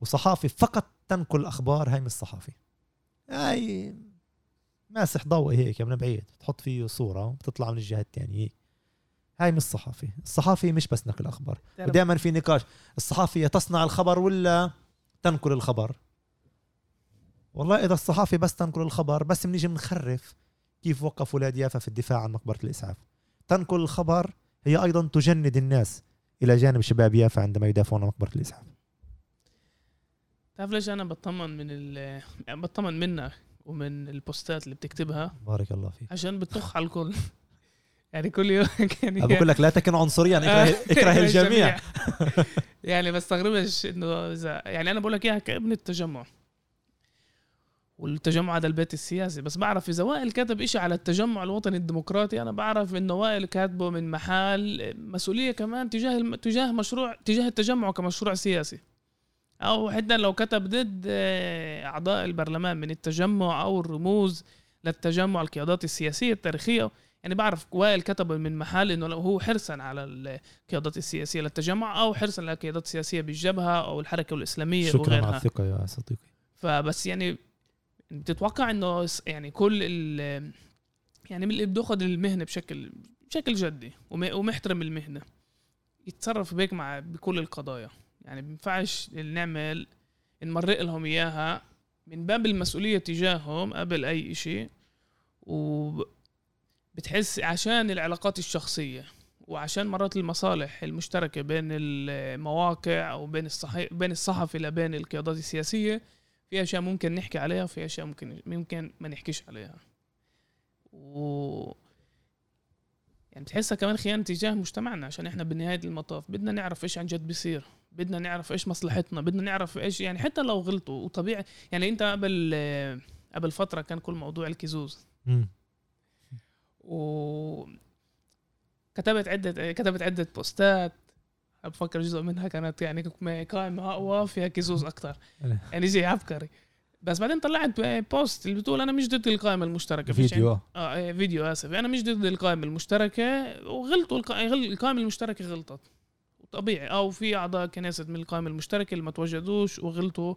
وصحافي فقط تنقل أخبار هاي مش صحافي. هاي ماسح ضوئي هيك من بعيد. بتحط فيه صورة وبتطلع من الجهة الثانية هاي مش صحافي. الصحافي مش بس نقل أخبار. ودائما في نقاش. الصحافية تصنع الخبر ولا تنقل الخبر. والله إذا الصحافي بس تنقل الخبر بس بنيجي بنخرف كيف وقف ولاد يافا في الدفاع عن مقبرة الإسعاف. تنقل الخبر هي أيضا تجند الناس إلى جانب شباب يافا عندما يدافعون عن مقبرة الإسعاف. تعرف ليش أنا بطمن من ال يعني بطمن منك ومن البوستات اللي بتكتبها؟ بارك الله فيك. عشان بتطخ على الكل. يعني كل يوم *laughs* يعني أنا بقول لك لا تكن عنصريا *laughs* *laughs* اكره, اكره الجميع. يعني بستغربش إنه اذا يعني أنا بقول لك إياها كابن التجمع والتجمع هذا البيت السياسي. بس بعرف إذا وائل كتب إشي على التجمع الوطني الديمقراطي أنا بعرف إنه وائل كاتبه من محل مسؤولية كمان تجاه. تجاه مشروع تجاه التجمع كمشروع سياسي. أو حتى لو كتب ضد آه، أعضاء البرلمان من التجمع أو الرموز للتجمع القيادات السياسية التاريخية. يعني بعرف وائل كتب من محل إنه لو هو حرصا على القيادات السياسية للتجمع أو حرصا على القيادات السياسية بالجبهة أو الحركة الإسلامية شكرا على وغيرها الثقة يا صديقي. فبس يعني بتتوقع إنه يعني كل ال يعني من اللي بياخذ المهنة بشكل بشكل جدي وم- ومحترم المهنة. يتصرف بيك مع بكل القضايا. يعني بينفعش نعمل نمرق لهم إياها من باب المسؤولية تجاههم قبل أي شيء وبتحس عشان العلاقات الشخصية وعشان مرات المصالح المشتركة بين المواقع أو بين الصحي بين الصحفي لبين القيادات السياسية في أشياء ممكن نحكي عليها وفي أشياء ممكن ممكن ما نحكيش عليها. و يعني بتحسها كمان خيانة تجاه مجتمعنا عشان إحنا بنهاية المطاف. بدنا نعرف إيش عن جد بيصير. بدنا نعرف إيش مصلحتنا. بدنا نعرف إيش يعني حتى لو غلطوا وطبيعي يعني أنت قبل قبل فترة كان كل موضوع ال קיזוז. مم. و كتبت عدة كتبت عدة بوستات. بفكر جزء منها كانت يعني قائمة أقوى فيها קיזוז أكتر. *laughs* يعني شيء عبقري. بس بعدين طلعت post اللي بتقول أنا مش ضد القائمة المشتركة. فيش فيديو. آه إيه، فيديو آسف. أنا مش ضد القائمة المشتركة. وغلطوا الق- غل- القائمة المشتركة غلطت. طبيعي أو في أعضاء كنيسة من القائمة المشتركة اللي ما توجدوش وغلطوا.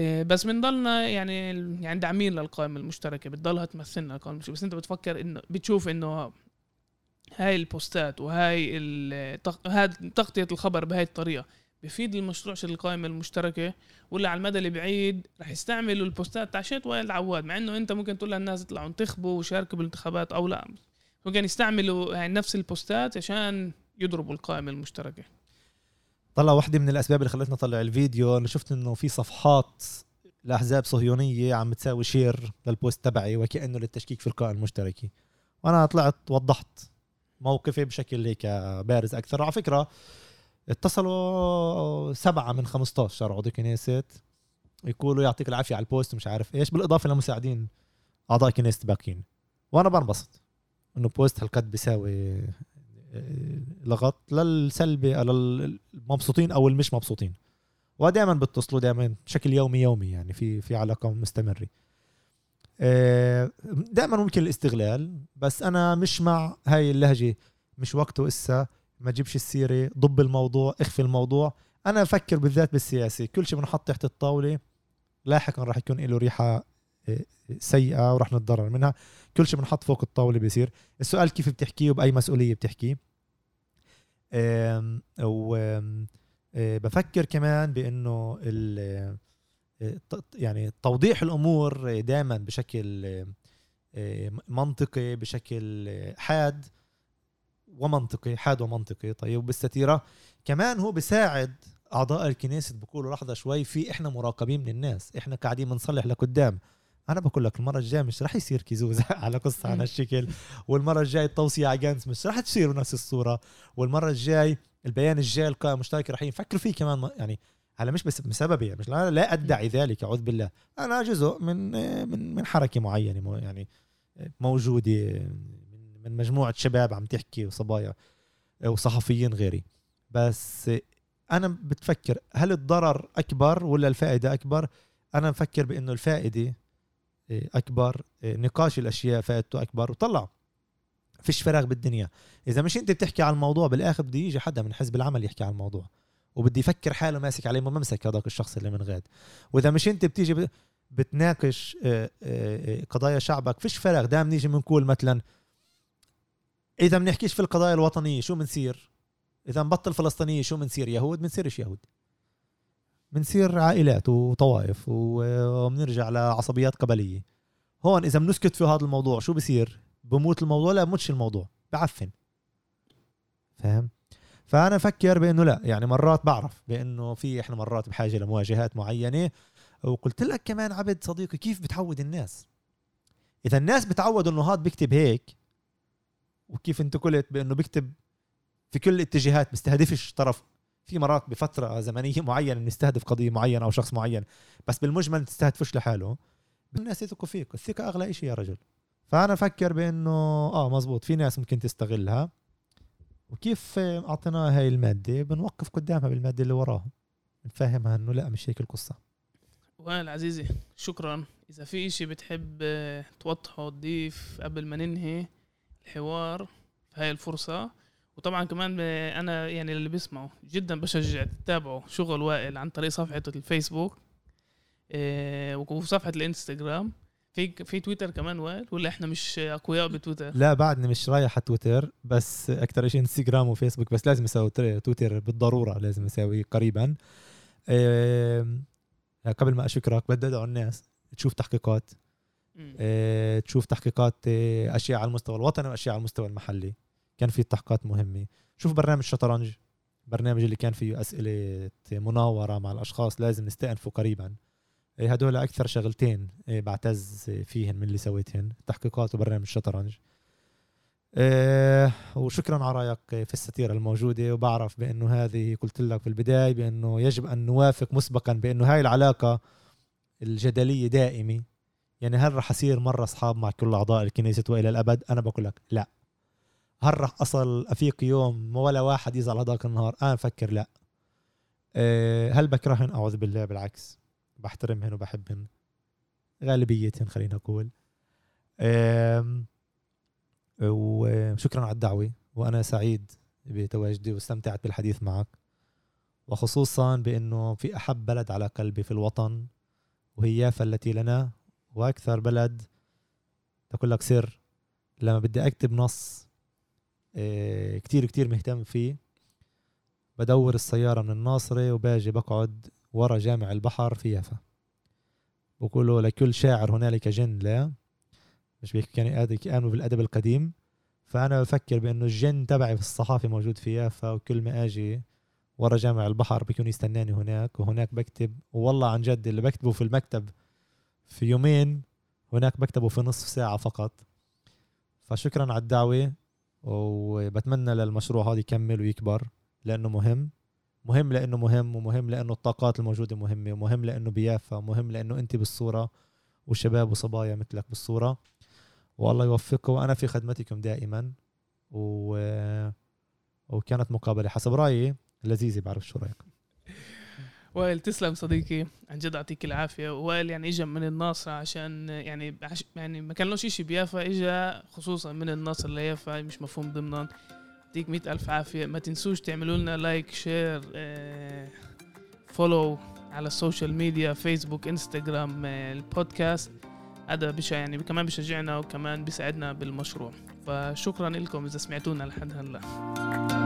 بس بنضلنا يعني يعني داعمين للقائمة المشتركة بتضلها تمثلنا القائمة المشتركة. بس أنت بتفكر إنه بتشوف إنه هاي البوستات وهاي تغطية الخبر بهاي الطريقة بفيد المشروع شل القائمة المشتركة؟ ولا على المدى البعيد رح يستعملوا البوستات تاع شيت وائل عواد مع إنه أنت ممكن تقول للناس يطلعوا انتخبوا وشاركوا بالانتخابات أو لا. ممكن يستعملوا يعني نفس البوستات عشان يضربوا القائمة المشتركة. طلع واحدة من الأسباب اللي خلتني أطلع الفيديو. أنا شفت إنه في صفحات لأحزاب صهيونية عم تساوي share لل post تبعي وكأنه للتشكيك في القائمة المشتركة. وأنا طلعت وضحت موقفي بشكل هيك بارز أكثر. على فكرة اتصلوا سبعة من 15 عضو كنيست يقولوا يعطيك العافية على ال post مش عارف إيش بالإضافة لمساعدين أعضاء كنيسة باقيين. وأنا بنبسط إنه بوست هالقد بيساوي لغط للسلبي للمبسوطين أو المش مبسوطين. ودائما بتصلوا دائما بشكل يومي يومي يعني في في علاقة مستمرة. آه، دائما ممكن الاستغلال بس أنا مش مع هاي اللهجة. مش وقته إسا ما تجيبش السيرة ضب الموضوع اخفي الموضوع. أنا أفكر بالذات بالسياسة. كل شيء بنحط تحت الطاولة لاحقا راح يكون له ريحة آه، سيئة وراح نتضرر منها. كل شيء بنحط فوق الطاولة بيصير. السؤال كيف بتحكيه وبأي مسؤولية بتحكيه؟ و آه، بفكر كمان بإنه آه، يعني توضيح الأمور دائما بشكل منطقي بشكل حاد ومنطقي حاد ومنطقي. طيب بالستيرة كمان هو بيساعد أعضاء الكنيسة. بقولوا لحظة شوي في إحنا مراقبين من الناس. إحنا قاعدين بنصلح لقدام. أنا بقول لك المرة الجاية مش رح يصير كيزوز *laughs* على قصة على الشكل والمرة الجاية التوصية على جانس مش رح تصير نفس الصورة. والمرة الجاي البيان الجاي القائمة المشتركه رح يفكروا فيه كمان يعني على مش بس بسببي مش لا, لا أدعي ذلك أعوذ بالله. أنا جزء من من من حركة معينة يعني موجودة من مجموعة شباب عم تحكي وصبايا وصحفيين غيري. بس أنا بتفكر هل الضرر أكبر ولا الفائدة أكبر؟ أنا بفكر بإنه الفائدة أكبر إيه، نقاش الأشياء فائدته أكبر. وطلع فيش فراغ بالدنيا. إذا مش أنت بتحكي عن الموضوع بالآخر بده يجي حدا من حزب العمل يحكي عن الموضوع. وبدي يفكر حاله ماسك عليه ممسك هذاك الشخص اللي من غاد وإذا مش أنت بتيجي بتناقش إيه، قضايا شعبك فيش فراغ. دائما نيجي بنقول مثلا إذا بنحكيش في القضايا الوطنية شو بنصير؟ إذا نبطل فلسطينية شو بنصير؟ يهود. بنصيرش يهود؟ بنصير عائلات وطوائف وبنرجع لعصبيات قبلية. هون إذا بنسكت في هذا الموضوع شو بصير بموت الموضوع؟ لا بموتش الموضوع بعفن. فاهم فأنا أفكر بأنه لا يعني مرات بعرف بأنه في إحنا مرات بحاجة لمواجهات معينة. وقلت لك كمان عبد صديقي كيف بتعود الناس؟ إذا الناس بتعودوا إنه هاد بيكتب هيك وكيف انت قلت بأنه بيكتب في كل الاتجاهات بيستهدفش طرف في مرات بفترة زمنية *laughs* معينة بنستهدف قضية معينة أو شخص معين بس بالمجمل ما تستهدفش لحاله. الناس يثقوا فيك الثقة أغلى شيء يا رجل. فأنا أفكر بإنه آه مزبوط في ناس ممكن تستغلها. وكيف أعطيناها هاي المادة؟ بنوقف قدامها بالمادة اللي وراها. نفهمها إنه لا مش هيك القصة. وائل عزيزي شكرا. إذا في إشي بتحب توضحه تضيف قبل ما ننهي الحوار في هاي الفرصة. وطبعا كمان أنا يعني اللي بيسمعوا جدا بشجع تتابعوا شغل وائل عن طريق صفحته الفيسبوك إيه وصفحة الإنستغرام. في في تويتر كمان وائل ولا إحنا مش أقوياء بتويتر؟ لا بعدني مش رايح على تويتر بس أكثر شيء إنستغرام وفيسبوك بس لازم أسوي تويتر بالضرورة لازم أسوي قريبا. قبل ما أشكرك بدي أدعو الناس تشوف تحقيقات آه، تشوف تحقيقات آه، أشياء على المستوى الوطني وأشياء على المستوى المحلي. كان في تحقيقات مهمة. شوف برنامج شطرنج برنامج اللي كان فيه أسئلة مناورة مع الأشخاص لازم نستأنفه قريبا. آه، هدول أكثر شغلتين بعتز فيهن من اللي سويتهن تحقيقات وبرنامج شطرنج. أه وشكرا على رأيك في الستيرة الموجودة وبعرف بأنه هذه قلت لك في البداية بأنه يجب أن نوافق مسبقا بأنه هاي العلاقة الجدلية دائمة. يعني هل رح أصير مرة أصحاب مع كل أعضاء الكنيسة وإلى الأبد؟ أنا بقول لك لا. هل رح أصل أفيق يوم ولا واحد يزعل هذاك النهار. أنا بفكر لا. آه، هل بكرهن؟ أعوذ بالله بالعكس. بحترمهن وبحبهن. غالبيتهن خلينا نقول. وشكرا على الدعوة وأنا سعيد بتواجدي واستمتعت بالحديث معك. وخصوصا بأنه في أحب بلد على قلبي في الوطن وهي يافا التي لنا وأكثر بلد تقول لك سر. لما بدي أكتب نص كتير كتير مهتم فيه. بدور السيارة من الناصرة وباجي بقعد ورا جامع البحر في يافا. بقولوا لكل شاعر هنالك جن لا. مش بيحكي يعني كانوا بالأدب القديم. فأنا بفكر بأنه الجن تبعي في الصحافة موجود في يافا وكل ما أجي ورا جامع البحر بيكون يستناني هناك وهناك بكتب. والله عن جد اللي بكتبه في المكتب في يومين هناك بكتبه في نصف ساعة فقط. فشكرا على الدعوة. وبتمنى للمشروع هذا يكمل ويكبر لأنه مهم. مهم لأنه مهم ومهم لأنه الطاقات الموجودة مهمة ومهم لأنه بيافا ومهم لأنه أنت بالصورة وشباب وصبايا مثلك بالصورة. والله يوفقكم وأنا في خدمتكم دائما و... وكانت مقابلة حسب رأيي لذيذة بعرف شو رأيك. *laughs* وائل تسلم صديقي عن جد يعطيك العافية. وائل يعني اجى من الناصر عشان يعني عش يعني ما كان له شيء بيافا اجى خصوصا من الناصر ليافا مش مفهوم ضمنا. يعطيك مئة ألف عافية. ما تنسوش تعملوا لنا like share follow على ال social media فيسبوك انستغرام البودكاست هذا بش يعني كمان بشجعنا وكمان بيساعدنا بالمشروع. فشكرا لكم إذا سمعتونا لحد هلأ.